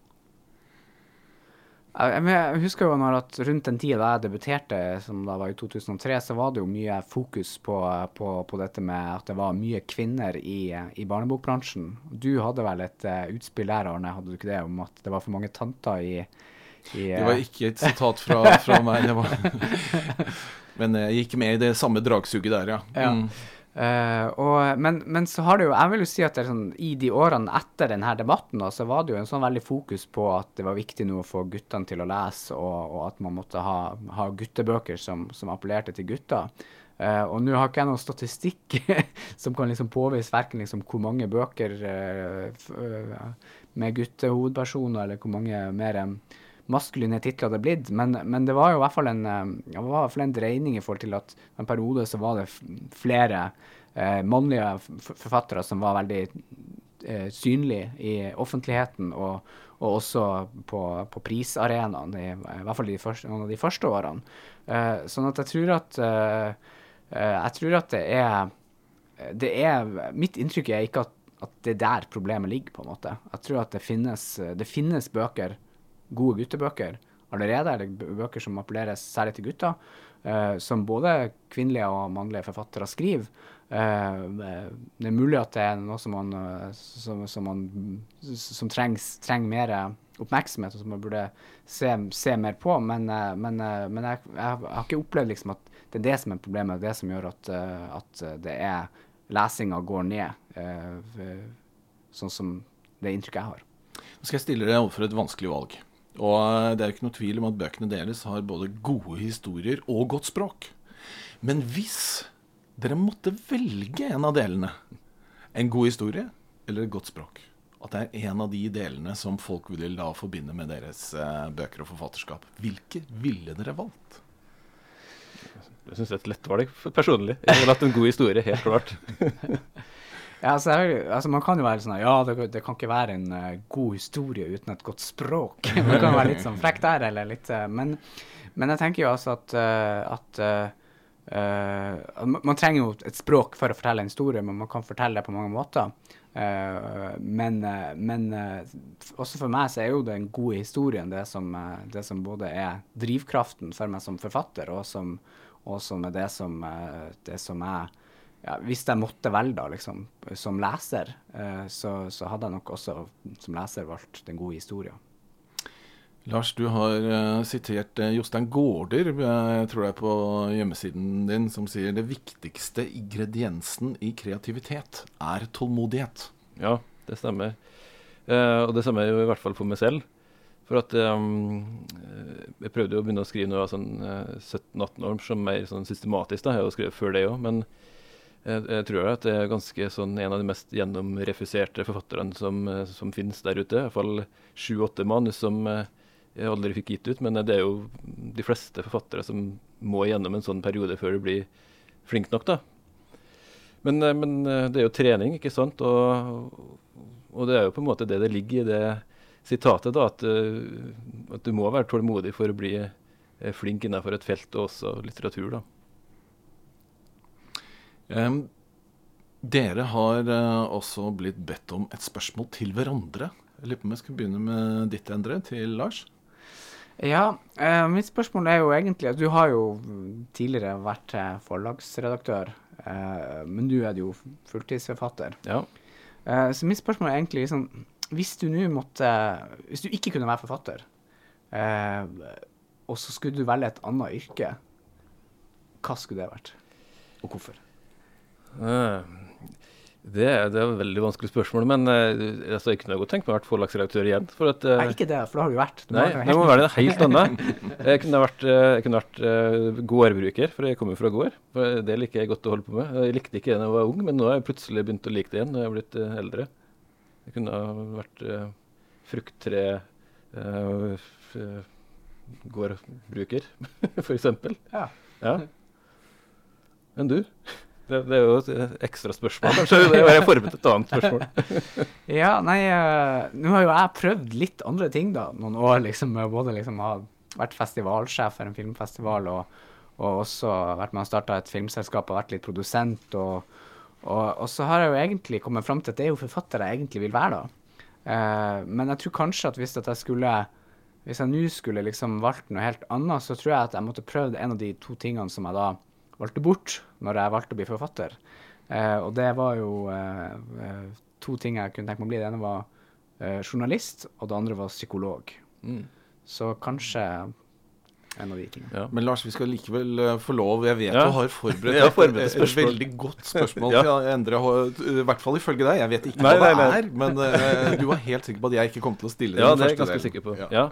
Jeg husker jo når at rundt den tida da jeg debuterte, som da var i 2003, så var det jo mye fokus på, på, på dette med at det var mye kvinner i, i barnebokbransjen. Du hadde vel et uh, utspill der, Arne, hadde du ikke det, om at det var for mange tanter i, i uh... Det var ikke et (laughs) sitat fra, fra meg, det var (laughs) Men jeg gikk med i det samme dragsuget der, ja. ja. Uh, og, men, men, så har det jo Jeg vil jo si at sånn, i de årene etter denne debatten, da, så var det jo en sånn veldig fokus på at det var viktig nå å få guttene til å lese, og, og at man måtte ha, ha guttebøker som, som, appellerte til gutter. Uh, og nå har ikke jeg noen statistikk (laughs) som kan liksom påvise verken liksom hvor mange bøker uh, med guttehovedpersoner, eller hvor mange mer maskuline titler det blitt. Men, men, det var jo i hvert fall en, eh, i en dreining i forhold til at en periode så var det flere eh, mannlige forfattere som var veldig eh, synlige i offentligheten, og, og også på, på prisarenaen, i, i, hvert fall i første, noen av de første årene. Eh, sånn at jeg tror at eh, eh, jeg tror at det er, det er Mitt inntrykk er ikke at, at det er der problemet ligger, på en måte. Jeg tror at det finnes, det finnes bøker gode guttebøker allerede, eller bøker som appellerer særlig til gutter, eh, som både kvinnelige og mannlige forfattere skriver. Eh, det er mulig at det er noe som, man, uh, som, som, man, som trengs, trenger mer oppmerksomhet, og som man burde se, se mer på. Men, men, men jeg, jeg, har ikke opplevd liksom at det er det som er problemet, det som gjør at, at det er lesinga går ned, sånn som det inntrykket jeg har. Nå skal jeg stille deg overfor et vanskelig valg. Og det er ikke noe tvil om at bøkene deres har både gode historier og godt språk. Men hvis dere måtte velge en av delene, en god historie eller et godt språk, at det er en av de delene som folk vil da forbinde med deres eh, bøker og forfatterskap, hvilke ville dere valgt? Jeg syns det er et lett valg personlig. Jeg ville hatt en god historie, helt klart. (laughs) Ja, altså, altså, Man kan jo være sånn Ja, det, det kan ikke være en uh, god historie uten et godt språk. (laughs) det kan være litt sånn frekk der, eller litt uh, men, men, jeg tenker jo altså at, uh, at Man trenger jo et språk for å fortelle en historie, men man kan fortelle det på mange måter. men, men også for meg så er jo den gode historien det som, det som både er drivkraften for meg som forfatter, og som, og som er det som, det som er ja, hvis jeg måtte velge, da, liksom, som leser, eh, så, så, hadde jeg nok også som leser valgt den gode historien. Lars, du har uh, sitert uh, Jostein Gaarder, jeg tror er på hjemmesiden din, som sier det viktigste ingrediensen i kreativitet er tålmodighet. Ja, det stemmer. Uh, og det stemmer jo i hvert fall for meg selv. For at um, Jeg prøvde jo å begynne å skrive når jeg var sånn 17-18 år, som mer sånn systematisk. da, Jeg har jo skrevet før det òg. Men jeg, tror at det er ganske sånn en av de mest gjennomrefuserte forfatterne som, eh, som finnes der ute. Iallfall sju-åtte manus som eh, jeg aldri fikk gitt ut. Men det er jo de fleste forfattere som må gjennom en sånn periode før du blir flink nok, da. Men, eh, men det er jo trening, ikke sant. Og, og, det er jo på en måte det det ligger i det sitatet, da. At, at du må være tålmodig for å bli flink innenfor et felt, og også litteratur, da. Dere har uh, også blitt bedt om et spørsmål til hverandre. Jeg lurer på om jeg skal begynne med ditt, Endre, til Lars. Ja, eh, mitt spørsmål er jo egentlig at du har jo tidligere vært eh, forlagsredaktør, eh, men nå er du jo fulltidsforfatter. Ja. så mitt spørsmål er egentlig liksom Hvis du nå måtte Hvis du ikke kunne være forfatter, og så skulle du velge et annet yrke, hva skulle det vært, og hvorfor? Eh, det, det, er et veldig vanskelig spørsmål, men uh, altså, jeg kunne godt tenkt meg å være forlagsredaktør igjen. For at, uh, nei, ikke det, for det har du vært. Du nei, det må være det helt annet. Jeg kunne vært, jeg kunne vært uh, gårdbruker, for jeg kommer fra gård. For det liker jeg godt å holde på med. Jeg likte ikke det da jeg var ung, men nå har jeg plutselig begynt å like det igjen når jeg er blitt eldre. Jeg kunne ha vært frukttre gårdbruker, (laughs) f.eks. Ja. ja. Men du? Det, det, er jo et ekstra spørsmål, kanskje. Det var jeg forberedt et annet spørsmål. (laughs) ja, nei, uh, nå har jo jeg prøvd litt andre ting, da. Noen år, liksom. Både liksom ha vært festivalsjef for en filmfestival, og, og også vært med og starta et filmselskap og vært litt produsent. Og, og, og, så har jeg jo egentlig kommet fram til at det er jo forfatter jeg egentlig vil være, da. Uh, men jeg tror kanskje at hvis at jeg skulle hvis jeg nå skulle liksom valgt noe helt annet, så tror jeg at jeg måtte prøvd en av de to tingene som jeg da valgte bort når jeg valgte å bli forfatter. Eh, og det var jo eh, eh, to ting jeg kunne tenke meg å bli. Det ene var eh, journalist, og det andre var psykolog. Mm. Så kanskje en av de tingene. Ja. Men Lars, vi skal likevel uh, få lov. Jeg vet ja. du har forberedt, (laughs) et, forberedt et, et, veldig godt spørsmål (laughs) ja. til endre, i hvert fall ifølge deg. Jeg vet ikke nei, hva det nei, nei. er, men uh, du var helt sikker på at jeg ikke kom til å stille ja, det. Ja, det er jeg ganske sikker på. Ja.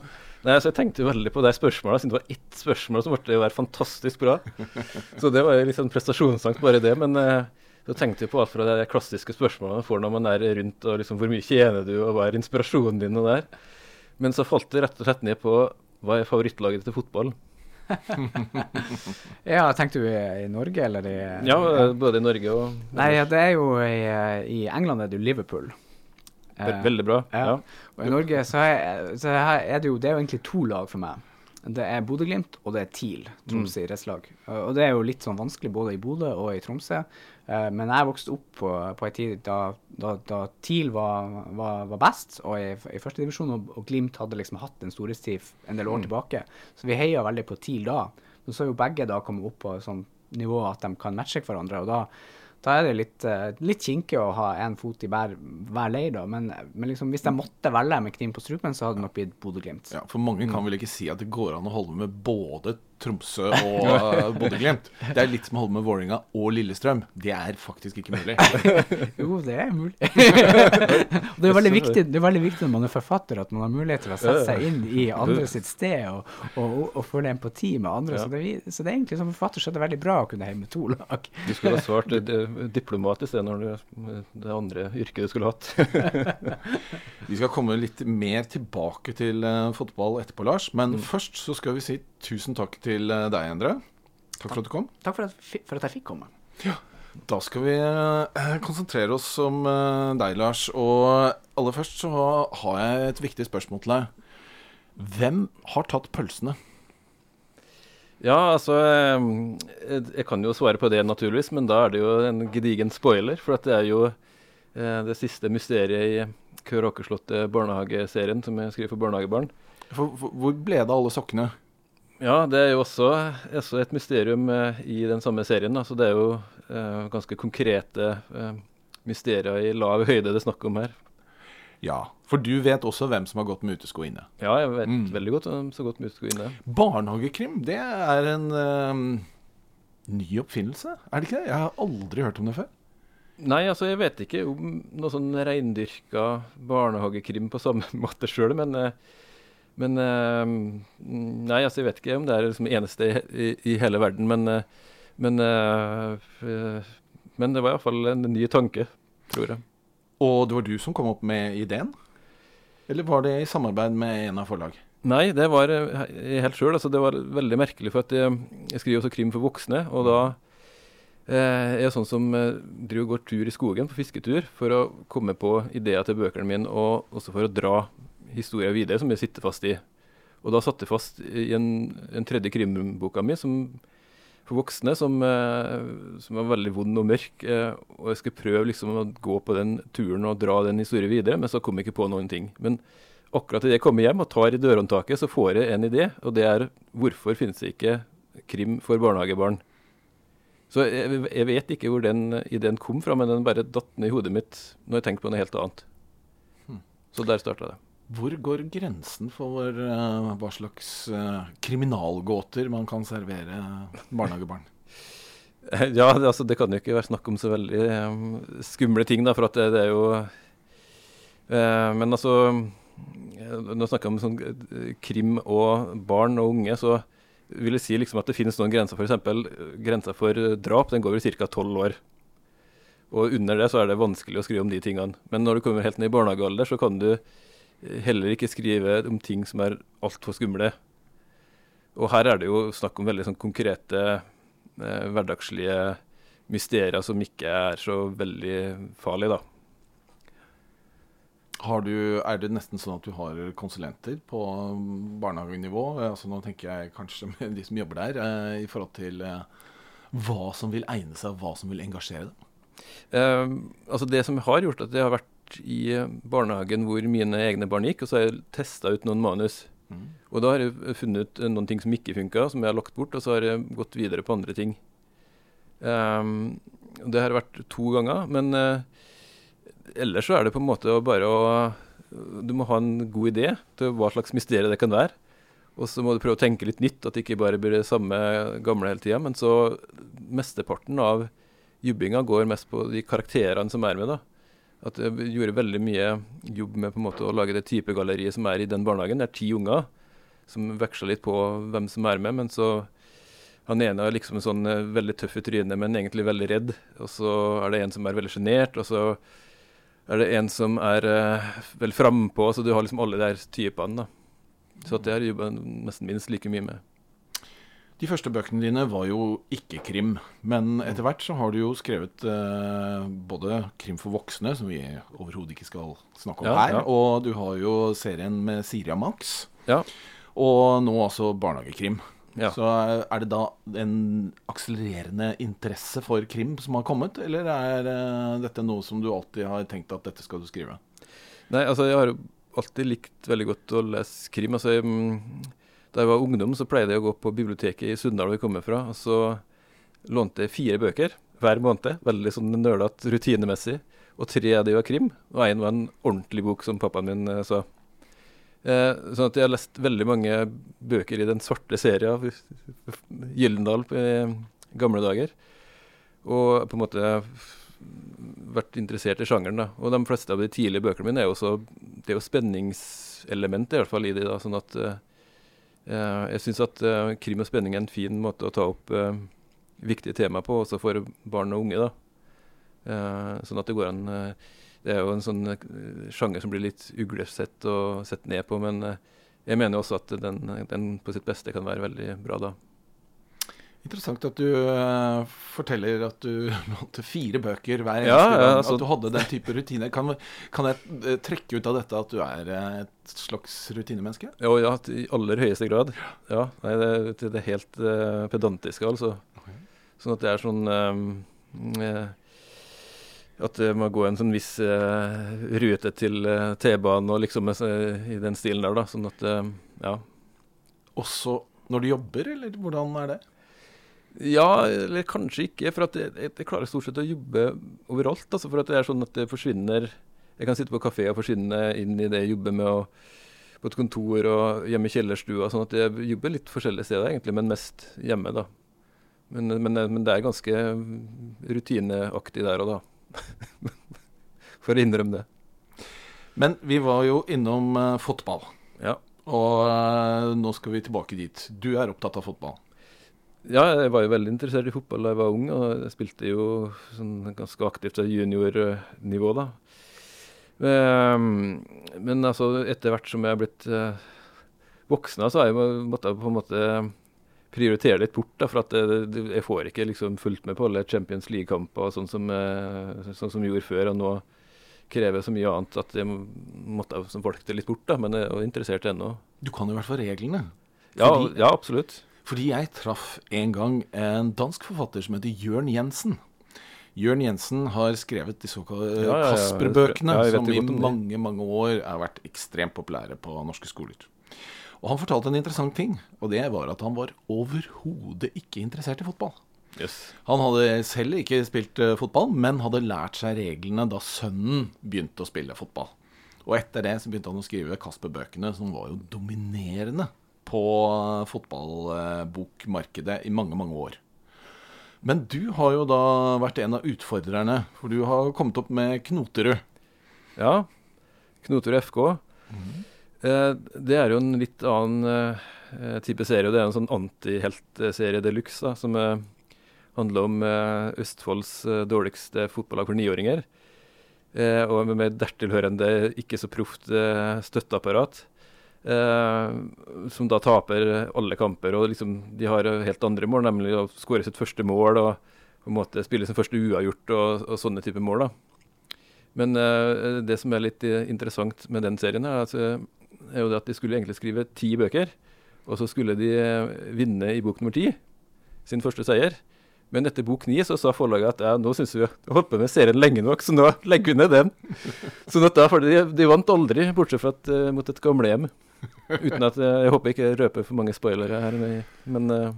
Nei, altså, jeg tenkte jo veldig på det spørsmålet. siden det var ett spørsmål som ble å være fantastisk bra. (laughs) Så det var jo litt sånn prestasjonsangst, bare det. Men uh, så tenkte jeg på alt fra de klassiske spørsmålene man får når man er rundt, og liksom hvor mye tjener du, og hva er inspirasjonen din, og der. Men så falt det rett og slett ned på hva er favorittlaget til fotball? (laughs) ja, tenkte du i, Norge, eller i Ja, både i Norge og Nei, det er jo i, i England er det jo Liverpool. Veldig bra. Ja. Og i Norge så er, så er, det jo Det er jo egentlig to lag for meg. Det er Bodø-Glimt og det er TIL, Tromsø mm. idrettslag. Og det er jo litt sånn vanskelig både i Bodø og i Tromsø. Uh, men jeg vokste opp på, på en tid da, da, da TIL var, var, var, best, og i, i førstedivisjon, og, og Glimt hadde liksom hatt en storhetstid en del år mm. tilbake. Så vi heia veldig på TIL da. Men så har jo begge da kommet opp på sånn nivå at de kan matche hverandre. og da da er det litt, uh, litt kinkig å ha én fot i hver, hver leir, da. Men, men liksom, hvis jeg måtte velge med kniv på strupen, så hadde det nok blitt Bodø-Glimt. Ja, for mange kan vel ikke si at det går an å holde med både Tromsø og uh, (laughs) Bodø-Glimt. Det er litt som å holde med Vålerenga og Lillestrøm. Det er faktisk ikke mulig. (laughs) jo, det er mulig. (laughs) det, er veldig viktig, det er veldig viktig når man er forfatter, at man har mulighet til å sette seg inn i andre sitt sted og, og, og, føle empati med andre. Ja. Så, det, så, det, er egentlig som forfatter så er det veldig bra å kunne heie med to lag. du skulle ha svart diplomatisk i stedet når det, det andre yrket du skulle hatt. vi skal komme litt mer tilbake til uh, fotball etterpå, Lars. Men mm. først så skal vi si tusen takk til eh, deg, Endre. Takk for at du kom. Takk for at, for at jeg fikk komme. Ja. Da skal vi eh, konsentrere oss om eh, deg, Lars. Og aller først så har jeg et viktig spørsmål til deg. Hvem har tatt pølsene? Ja, altså Jeg kan jo svare på det, naturligvis, men da er det jo en gedigen spoiler. For det er jo det siste mysteriet i Kråkeslottet barnehageserien som jeg skriver for barnehagebarn. For, for, hvor ble det av alle sokkene? Ja, det er jo også, også et mysterium eh, i den samme serien. Da. Så det er jo eh, ganske konkrete eh, mysterier i lav høyde det er snakk om her. Ja, for du vet også hvem som har gått med utesko inne? Ja, jeg vet mm. veldig godt hvem som har gått med utesko inne. Barnehagekrim, det er en uh, ny oppfinnelse, er det ikke det? Jeg har aldri hørt om det før. Nei, altså jeg vet ikke om noe sånn reindyrka barnehagekrim på samme (laughs) måte sjøl, men uh, men uh, Nei, altså jeg vet ikke om det er liksom eneste i, i hele verden, men, uh, men uh, Men det var iallfall en ny tanke, tror jeg. Og det var du som kom opp med ideen? Eller var det i samarbeid med en av forlag? Nei, det var eh, helt sjøl. Altså, det var veldig merkelig, for at jeg, jeg skriver også krim for voksne. Og da eh, er jeg sånn som eh, driver og går tur i skogen, på fisketur, for å komme på ideer til bøkene mine, og også for å dra historier videre som jeg sitter fast i. Og da satt jeg fast i en, en tredje krimboka mi som, for voksne som, eh, som, var veldig vond og mørk. Eh, og jeg skulle prøve liksom å gå på den turen og dra den historien videre, men så kom jeg ikke på noen ting. Men akkurat idet jeg kommer hjem og tar i dørhåndtaket, så får jeg en idé, og det er hvorfor finnes det ikke krim for barnehagebarn? Så jeg, jeg vet ikke hvor den ideen kom fra, men den bare datt ned i hodet mitt når jeg tenkte på noe helt annet. Hmm. Så der starta det. Hvor går grensen for uh, hva slags uh, kriminalgåter man kan servere barnehagebarn? (laughs) Ja, det, altså, det kan jo ikke være snakk om så veldig um, skumle ting, da, for at det, det er jo uh, Men altså Når vi snakker om sånn krim og barn og unge, så vil jeg si liksom at det finnes noen grenser. F.eks. grensa for drap den går vel ca. tolv år. Og under det så er det vanskelig å skrive om de tingene. Men når du kommer helt ned i barnehagealder, så kan du heller ikke skrive om ting som er altfor skumle. Og her er det jo snakk om veldig sånn konkrete eh, hverdagslige mysterier som ikke er så veldig farlige, da. Du, er det nesten sånn at du har konsulenter på barnehagenivå? Altså, nå tenker jeg kanskje med de som jobber der, eh, i forhold til eh, hva som vil egne seg, hva som vil engasjere dem? Eh, altså Det som har gjort at det har vært i barnehagen hvor mine egne barn gikk, og så har jeg testa ut noen manus. Mm. Og da har jeg funnet ut noen ting som ikke funka, som jeg har lagt bort, og så har jeg gått videre på andre ting. Um, det har vært to ganger, men uh, ellers så er det på en måte bare å Du må ha en god idé til hva slags mysterium det kan være. Og så må du prøve å tenke litt nytt, at det ikke bare blir det samme gamle hele tida. Men så mesteparten av jubbinga går mest på de karakterene som er med. da at jeg gjorde veldig mye jobb med på en måte å lage det typegalleriet som er i den barnehagen. Det er ti unger som veksler litt på hvem som er med. Men så han ene er liksom sånn uh, veldig tøff i trynet, men egentlig veldig redd. Og så er det en som er veldig sjenert, og så er det en som er uh, vel frampå. Så du har liksom alle de typene. da. Så at det har jeg jobba nesten minst like mye med. De første bøkene dine var jo ikke krim, men etter hvert så har du jo skrevet eh, både krim for voksne, som vi overhodet ikke skal snakke om ja, her, ja. og du har jo serien med Siria Max, ja. og nå altså barnehagekrim. Så er det da en akselererende interesse for krim som har kommet, eller er eh, dette noe som du alltid har tenkt at dette skal du skrive? Nei, altså jeg har jo alltid likt veldig godt å lese krim. altså jeg, mm, da jeg var ungdom, så pleide jeg å gå på biblioteket i Sunndal, hvor vi kommer fra. og Så lånte jeg fire bøker hver måned. Veldig sånn nølete, rutinemessig. Og tre av de var krim, og én var en ordentlig bok, som pappaen min eh, sa. Eh, sånn at jeg har lest veldig mange bøker i den svarte serien av Gyllendal i gamle dager. Og på en måte vært interessert i sjangeren. da. Og de fleste av de tidlige bøkene mine er jo også Det er jo spenningselement i hvert fall i de da, sånn at eh, Eh, jeg syns at eh, krim og spenning er en fin måte å ta opp eh, viktige tema på, også for barn og unge. da. sånn at det går an Det er jo en sånn sjanger som blir litt uglesett og sett ned på, men jeg mener også at den, den på sitt beste kan være veldig bra da. Interessant at du uh, forteller at du (laughs) lånte fire bøker hver eneste ja, gang. altså, at du hadde den type rutiner. Kan, kan, jeg uh, trekke ut av dette at du er uh, et slags rutinemenneske? Jo, ja, i aller høyeste grad. Ja, nei, det, det, er helt pedantiske, altså. Okay. Sånn at det er sånn At det må gå en sånn viss rute til T-banen og liksom i den stilen der, da. Sånn at Ja. Også når du jobber, eller hvordan er det? Ja, eller kanskje ikke. For at jeg, jeg, klarer stort sett å jobbe overalt. Altså for at det er sånn at det forsvinner Jeg kan sitte på kafé og forsvinne inn i det jeg jobber med, og, på et kontor og hjemme i kjellerstua. Sånn at jeg jobber litt forskjellige steder, egentlig, men mest hjemme, da. Men, men, men det er ganske rutineaktig der og da. (laughs) for å innrømme det. Men vi var jo innom uh, fotball. Ja. Og uh, nå skal vi tilbake dit. Du er opptatt av fotball? Ja, jeg var jo veldig interessert i fotball da jeg var ung, og jeg spilte jo sånn ganske aktivt juniornivå da. Men, men altså, etter hvert som jeg er blitt uh, voksen, så har jeg måttet på en måte prioritere litt bort. Da, for at det, det, jeg får ikke liksom fulgt med på alle Champions League-kamper sånn som, uh, sånn som jeg gjorde før. og nå krever så mye annet at jeg måtte som det litt bort. da, Men jeg er interessert ennå. Du kan jo i hvert fall reglene. Ja, ja, absolutt. Fordi jeg traff en gang en dansk forfatter som heter Jørn Jensen. Jørn Jensen har skrevet de såkalte ja, ja, ja. Kasper-bøkene, som i mange mange år har vært ekstremt populære på norske skoler. Og Han fortalte en interessant ting, og det var at han var overhodet ikke interessert i fotball. Yes. Han hadde selv ikke spilt uh, fotball, men hadde lært seg reglene da sønnen begynte å spille fotball. Og etter det så begynte han å skrive Kasper-bøkene, som var jo dominerende på fotballbokmarkedet i mange, mange år. Men du har jo da vært en av utfordrerne, for du har kommet opp med Knoterud. Ja. Knoterud FK. Mm. Eh, det er jo en litt annen eh, type serie. Det er en sånn antiheltserie de luxe, som eh, handler om Østfolds dårligste fotballag for niåringer. Og med dertilhørende ikke så proft støtteapparat. Eh, som da taper alle kamper. og liksom, De har helt andre mål, nemlig å skåre sitt første mål og på en måte spille sin første uavgjort og, og sånne typer mål. da. Men eh, det som er litt interessant med den serien, er, altså, er jo det at de skulle egentlig skrive ti bøker. Og så skulle de eh, vinne i bok nummer ti, sin første seier. Men etter bok ni så sa forlaget at ja, nå syns vi har holdt på med serien lenge nok, så nå legger vi ned den. (laughs) Sånn at da, de, de vant aldri, bortsett fra at, uh, mot et gamlehjem. Uten at eh, Jeg håper ikke jeg røper for mange spoilere her, men uh,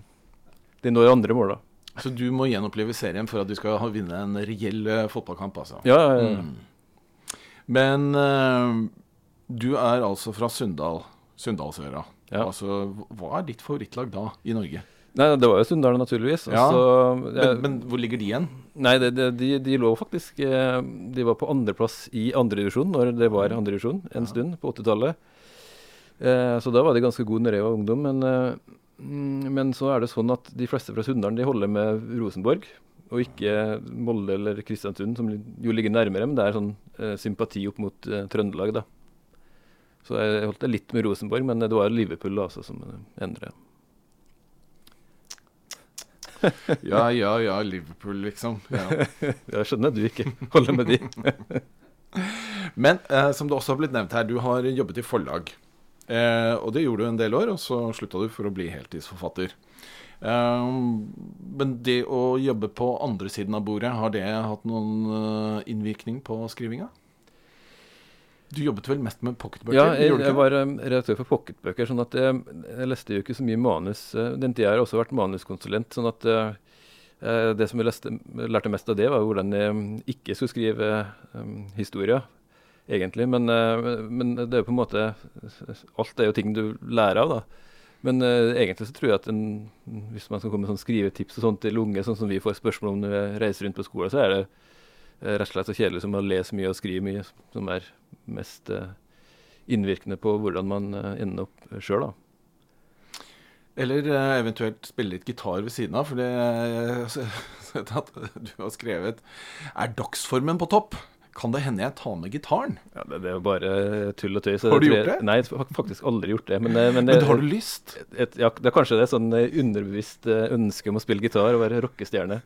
de når andre mål, da. Så du må gjenoppleve serien for at du skal vinne en reell uh, fotballkamp, altså? Ja, ja, ja. Mm. Men uh, du er altså fra Sunndal, Sunndalsøra. Ja. Altså, hva er ditt favorittlag da, i Norge? Nei, Det var jo Sunndal, naturligvis. Ja. Altså, jeg, men, men, hvor ligger de igjen? Nei, det, det, de, de, lå faktisk De var på andreplass i andredivisjon når det var andredivisjon en ja. stund, på 80-tallet. Eh, så da var de ganske gode når jeg var ungdom. Men, eh, mm, men, så er det sånn at de fleste fra Sunndalen de holder med Rosenborg, og ikke Molde eller Kristiansund, som jo ligger nærmere. Men det er sånn eh, sympati opp mot eh, Trøndelag, da. Så jeg holdt det litt med Rosenborg, men det var Liverpool altså, som endret. (laughs) ja, ja, ja, Liverpool, liksom. (laughs) Ja. jeg skjønner at du ikke holder med de. (laughs) men eh, som det også har blitt nevnt her, du har jobbet i forlag. Eh, og det gjorde du en del år, og så slutta du for å bli heltidsforfatter. Eh, men det å jobbe på andre siden av bordet, har det hatt noen uh, innvirkning på skrivinga? Du jobbet vel mest med pocketbøker? Ja, jeg, jeg var um, redaktør for pocketbøker. sånn at jeg, jeg, leste jo ikke så mye manus. Den tida har jeg også vært manuskonsulent. sånn at det som jeg leste, lærte mest av det, var hvordan jeg ikke skulle skrive um, historier egentlig. Men, eh, men, det er jo på en måte Alt er jo ting du lærer av, da. Men uh, egentlig så tror jeg at en, hvis man skal komme med sånn skrivetips og sånt til unge, sånn som vi får spørsmål om når vi reiser rundt på skolen, så er det uh, rett og slett så kjedelig som å lese mye og skrive mye, som er mest uh, innvirkende på hvordan man ender opp sjøl, da. Eller eventuelt spille litt gitar ved siden av, for det at du har skrevet Er dagsformen på topp? Kan det hende jeg tar med gitaren? Ja, det, det er jo bare tull og tøys. Har du gjort det? Nei, jeg har faktisk aldri gjort det. Men, men, men, det, har du lyst? Et, ja, det er kanskje det er sånn eh, underbevisst eh, ønske om å spille gitar og være rockestjerne.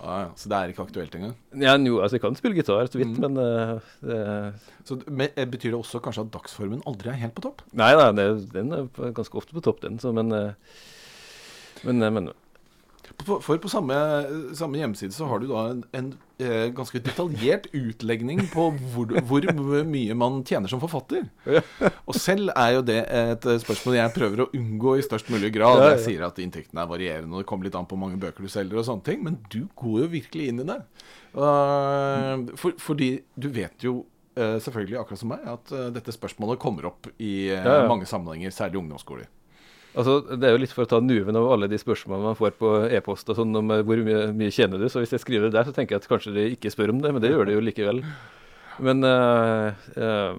Ah, ja. Så det er ikke aktuelt engang? Ja, jo, altså jeg kan spille gitar så vidt, mm. men uh, det... Så men, Betyr det også kanskje at dagsformen aldri er helt på topp? Nei da, den er ganske ofte på topp, den. Så, men, uh, men, men for på samme, samme, hjemmeside så har du da en, en eh, ganske detaljert utlegning på hvor, hvor, mye man tjener som forfatter. Og selv er jo det et spørsmål jeg prøver å unngå i størst mulig grad. Jeg sier at inntektene er varierende, og det kommer litt an på hvor mange bøker du selger og sånne ting. Men du går jo virkelig inn i det. Uh, for, fordi du vet jo uh, selvfølgelig, akkurat som meg, at uh, dette spørsmålet kommer opp i mange sammenhenger, særlig ungdomsskoler. Altså, Det er jo litt for å ta nuven av alle de spørsmålene man får på e-post og sånn om eh, hvor mye, mye, tjener du. Så hvis jeg skriver det der, så tenker jeg at kanskje de ikke spør om det, men det gjør de jo likevel. Men uh, uh,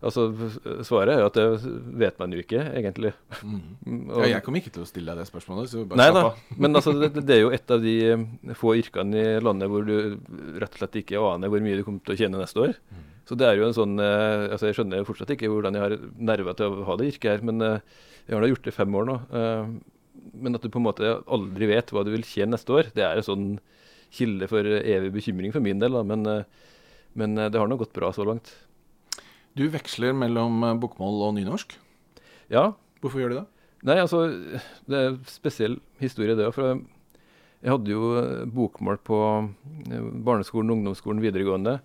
Altså, Svaret er jo at det vet man jo ikke, egentlig. Mm. (laughs) Og- Ja, jeg kommer ikke til å stille deg det spørsmålet, så bare Nei da, men altså, det, det er jo et av de få yrkene i landet hvor du rett og slett ikke aner hvor mye du kommer til å tjene neste år. Mm. Så det er jo en sånn uh, altså Jeg skjønner jo fortsatt ikke hvordan jeg har nerver til å ha det yrket her, men jeg har da gjort det i fem år nå. eh, Men at du på en måte aldri vet hva du vil tjene neste år, det er en sånn kilde for evig bekymring for min del. da, Men, eh, men eh, det har nå gått bra så langt. Du veksler mellom bokmål og nynorsk. Ja, Hvorfor gjør du det? Nei, altså, det er en spesiell historie det òg. For jeg hadde jo bokmål på barneskolen, ungdomsskolen, videregående.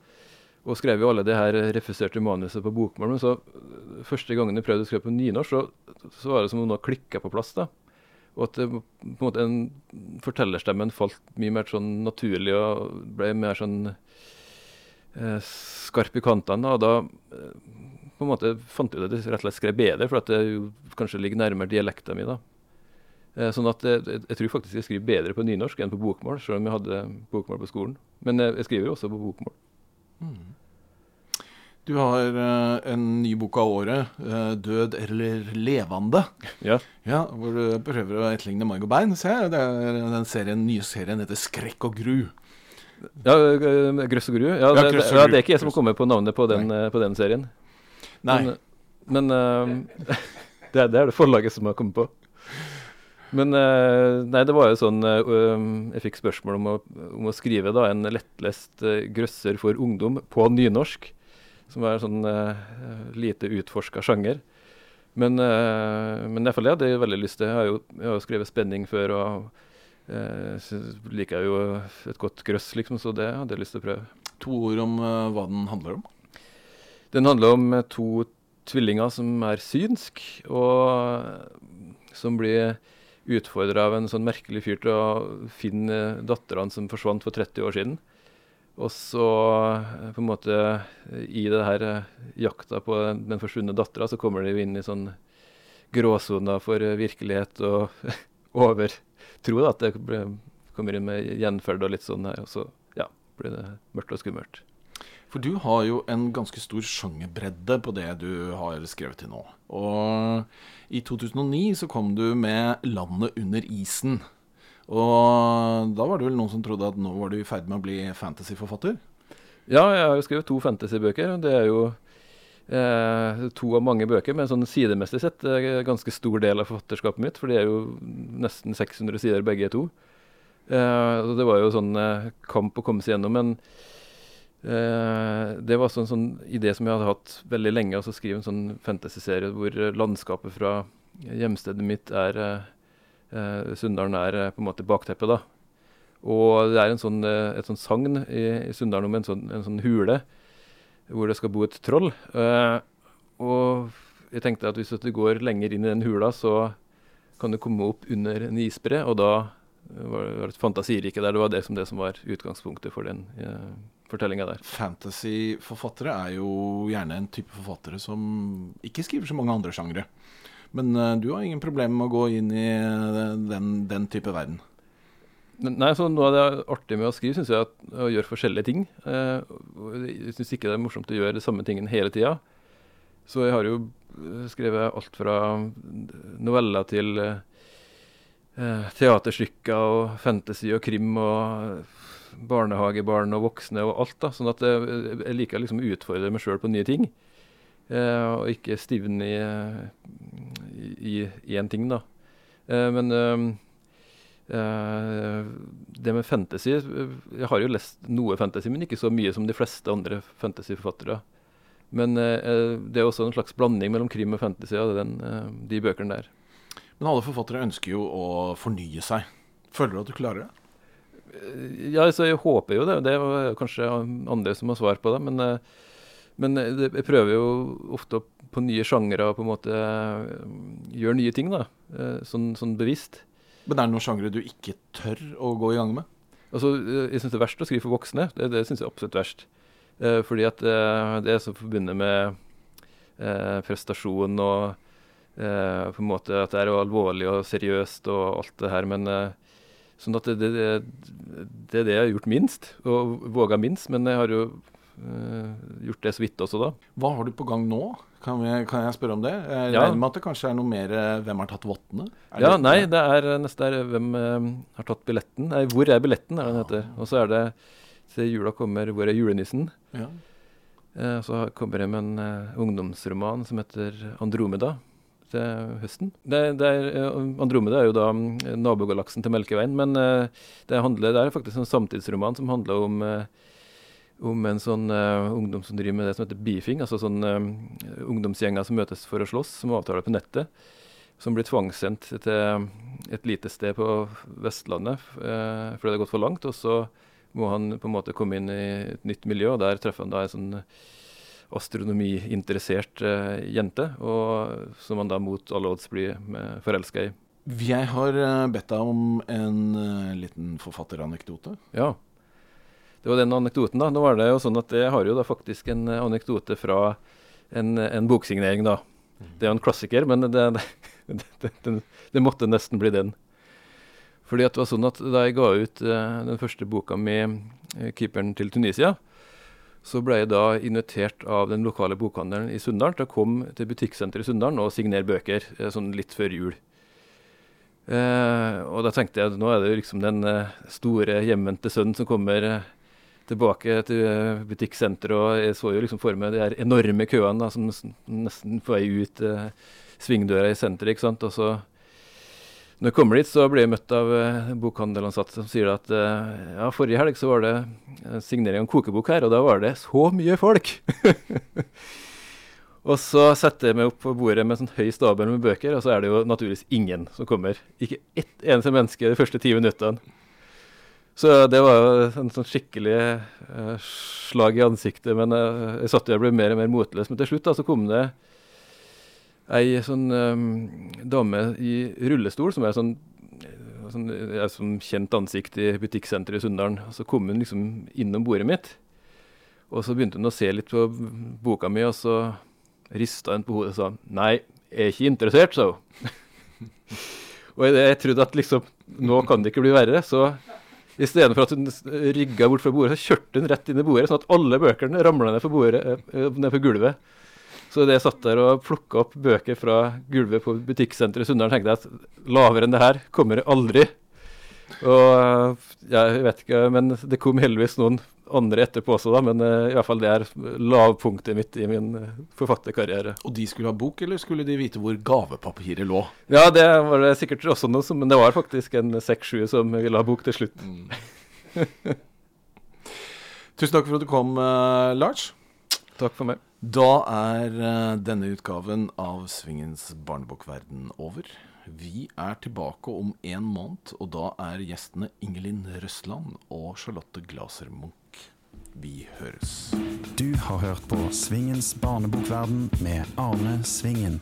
Og skrev jo alle det her refuserte manuset på bokmål. Men så eh, første gangen jeg prøvde å skrive på nynorsk, så, så var det som om noe klikka på plass. da. Og at det, på en måte en fortellerstemmen falt mye mer sånn naturlig og ble mer sånn eh, skarp i kantene. Og da eh, på en måte fant jeg ut at jeg rett og slett skrev bedre, for at det jo kanskje ligger nærmere dialekta mi. da. Eh, sånn at jeg, jeg, jeg tror faktisk jeg skriver bedre på nynorsk enn på bokmål, selv om jeg hadde bokmål på skolen. Men jeg, jeg skriver jo også på bokmål. Du har uh, en ny bok av året, uh, 'Død eller levende'. Ja. Ja, Hvor du prøver å etterligne Margot Bein. Se, det er den serien, nye serien heter 'Skrekk og gru'. Ja, eh, Grøss og Gru. Ja, det, det, ja, det er ikke jeg som kommer på navnet på den, på den serien. Nei. Men, men uh, (laughs) det, er- det er forlaget som har kommet på. Men nei, det var jo sånn Jeg fikk spørsmål om å, om å skrive da en lettlest grøsser for ungdom på nynorsk. Som var en sånn uh, lite utforska sjanger. Men, uh, men det hadde jeg veldig lyst til. Jeg har jo, jeg har jo skrevet spenning før, og uh, liker jeg jo et godt grøss, liksom, så det hadde jeg lyst til å prøve. To ord om uh, hva den handler om. Den handler om to tvillinger som er synsk, og som blir utfordra av en sånn merkelig fyr til å finne datterne som forsvant for 30 år siden. Og så eh, på en måte i det her eh, jakta på den, den forsvunne dattera, så kommer de jo inn i sånn gråsoner for eh, virkelighet og (laughs) overtro. da, At det ble, kommer inn med gjenferd og litt sånn her, og så ja, blir det mørkt og skummelt. For du har jo en ganske stor sjangerbredde på det du har skrevet til nå. Og i 2009 så kom du med 'Landet under isen'. Og da var det vel noen som trodde at nå var du i ferd med å bli fantasyforfatter? Ja, jeg har jo skrevet to fantasybøker. Det er jo eh, to av mange bøker, men sånn sidemessig sett er en ganske stor del av forfatterskapet mitt. For de er jo nesten 600 sider begge to. Eh, det var jo sånn eh, kamp å komme seg gjennom. Men eh, det var sånn, sånn idé som jeg hadde hatt veldig lenge. Altså skrive en sånn fantasyserie hvor landskapet fra hjemstedet mitt er eh, eh, Sunndalen er eh, på en måte bakteppet, da. Og det er sånn, eh, et sånn sagn i, i Sunndalen om en sånn, en sånn hule hvor det skal bo et troll. Eh, og jeg tenkte at hvis du går lenger inn i den hula, så kan du komme opp under en isbre, og da var det et fantasirike der. Det var det som, det som var utgangspunktet for den eh, fortellinga der. Fantasyforfattere er jo gjerne en type forfattere som ikke skriver så mange andre sjangre. Men uh, du har ingen problemer med å gå inn i eh, den, den type verden. Nei, så Noe av det artige med å skrive syns jeg er å gjøre forskjellige ting. Eh, jeg syns ikke det er morsomt å gjøre de samme tingene hele tida. Så jeg har jo skrevet alt fra noveller til teaterstykker og fantasy og krim og barnehagebarn og voksne og alt. da, Sånn at jeg, jeg liker liksom å utfordre meg sjøl på nye ting. Og ikke stivne i én ting, da. Eh, men eh, Eh, det med fantasy eh, Jeg har jo lest noe fantasy, men ikke så mye som de fleste andre fantasyforfattere. Men det er også en slags blanding mellom krim og fantasy av den, de bøkene der. Men alle forfattere ønsker jo å fornye seg. Føler du at du klarer det? Ja, jeg håper jo det. Det er kanskje andre som har svar på det. Men, men eh, jeg prøver jo ofte å- på nye sjangere på en måte eh, gjøre nye ting, da. Eh, Sånn, sånn bevisst. Men er det noen sjangere du ikke tør å gå i gang med? Altså, jeg syns det er verst å skrive for voksne. Det, det syns jeg absolutt verst. Eh, fordi at det er så forbundet med eh, prestasjon og eh, på en måte at det er jo alvorlig og seriøst og alt det her. Men sånn at det, det, det, det er det jeg har gjort minst, og våga minst. Men jeg har jo gjort det så vidt også, da. Hva har du på gang nå? Kan, vi, kan jeg spørre om det? Jeg Ja. regner med at det kanskje er noe mer eh, 'Hvem har tatt vottene'? Ja, det- nei, det er eh, neste er hvem eh, har tatt billetten? Nei, hvor er billetten, er det den heter. Og så er det 'Se jula kommer 'Hvor er julenissen'? Ja. Eh, så kommer jeg med en eh, ungdomsroman som heter 'Andromeda' til høsten. Det, det er, eh, Andromeda er jo da mm, nabogalaksen til Melkeveien, men eh, det, handler, det er faktisk en samtidsroman som handler om eh, om en sånn uh, ungdom som driver med det som heter beefing, altså sånn uh, ungdomsgjenger som møtes for å slåss, som avtaler på nettet. Som blir tvangssendt til et lite sted på Vestlandet uh, fordi det har gått for langt. Og så må han på en måte komme inn i et nytt miljø, og der treffer han da en sånn astronomiinteressert uh, jente, og som han da mot alle odds blir forelska i. Jeg har bedt deg om en liten forfatteranekdote. Ja. Det var den anekdoten, da. Nå var det jo sånn at jeg har jo da faktisk en eh, anekdote fra en, en boksignering, da. Det er jo en klassiker, men (laughs) det, det, det, det, måtte nesten bli den. Fordi at det var sånn at da jeg ga ut eh, den første boka mi, eh, 'Keeperen til Tunisia', så ble jeg da invitert av den lokale bokhandelen i Sunndal til å komme til butikksenteret i Sunndal og signere bøker sånn litt før jul. Eh, og da tenkte jeg at nå er det jo liksom den store hjemvendte sønnen som kommer tilbake til eh, butikksenteret, og jeg så jo liksom for meg de her enorme køene da, som nesten på vei ut eh, svingdøra i senteret. ikke sant, og så når jeg kommer dit, så blir jeg møtt av eh, en bokhandelansatt som sier at eh, ja, forrige helg så var det eh, signering av en kokebok her, og da var det så mye folk! (laughs) og så setter jeg meg opp på bordet med sånn høy stabel med bøker, og så er det jo naturligvis ingen som kommer. Ikke ett eneste menneske de første ti minuttene. Så det var jo en sånn skikkelig uh, slag i ansiktet, men uh, jeg satt og ble mer og mer motløs. Men til slutt da, så kom det ei sånn um, dame i rullestol, som er sånn, sånn, er som kjent ansikt i butikksenteret i Sunndalen. Så kom hun liksom innom bordet mitt, og så begynte hun å se litt på boka mi, og så rista hun på hodet og sa nei, jeg er ikke interessert, hun. (laughs) og jeg, jeg trodde at liksom nå kan det ikke bli verre, så istedenfor at hun rygga bort fra bordet, så kjørte hun rett inn i bordet, sånn at alle bøkene ramla ned, på eh, ned på gulvet. Så det jeg satt der og plukka opp bøker fra gulvet på butikksenteret i Sunndal, tenkte jeg at lavere enn det her kommer jeg aldri. Og eh, jeg vet ikke, men det kom heldigvis noen andre etterpå også, da. Men uh, i hvert fall det er lavpunktet mitt i min uh, forfatterkarriere. Og de skulle ha bok, eller skulle de vite hvor gavepapiret lå? Ja, det var det sikkert også noe som Men det var faktisk en seks-sju som ville ha bok til slutt. (laughs) Tusen takk for at du kom, uh, Lars. Takk for meg. Da er denne utgaven av Svingens barnebokverden over. Vi er tilbake om en måned, og da er gjestene Ingelin Røsland og Charlotte Glaser Munch. Vi høres. Du har hørt på Svingens barnebokverden med Arne Svingen.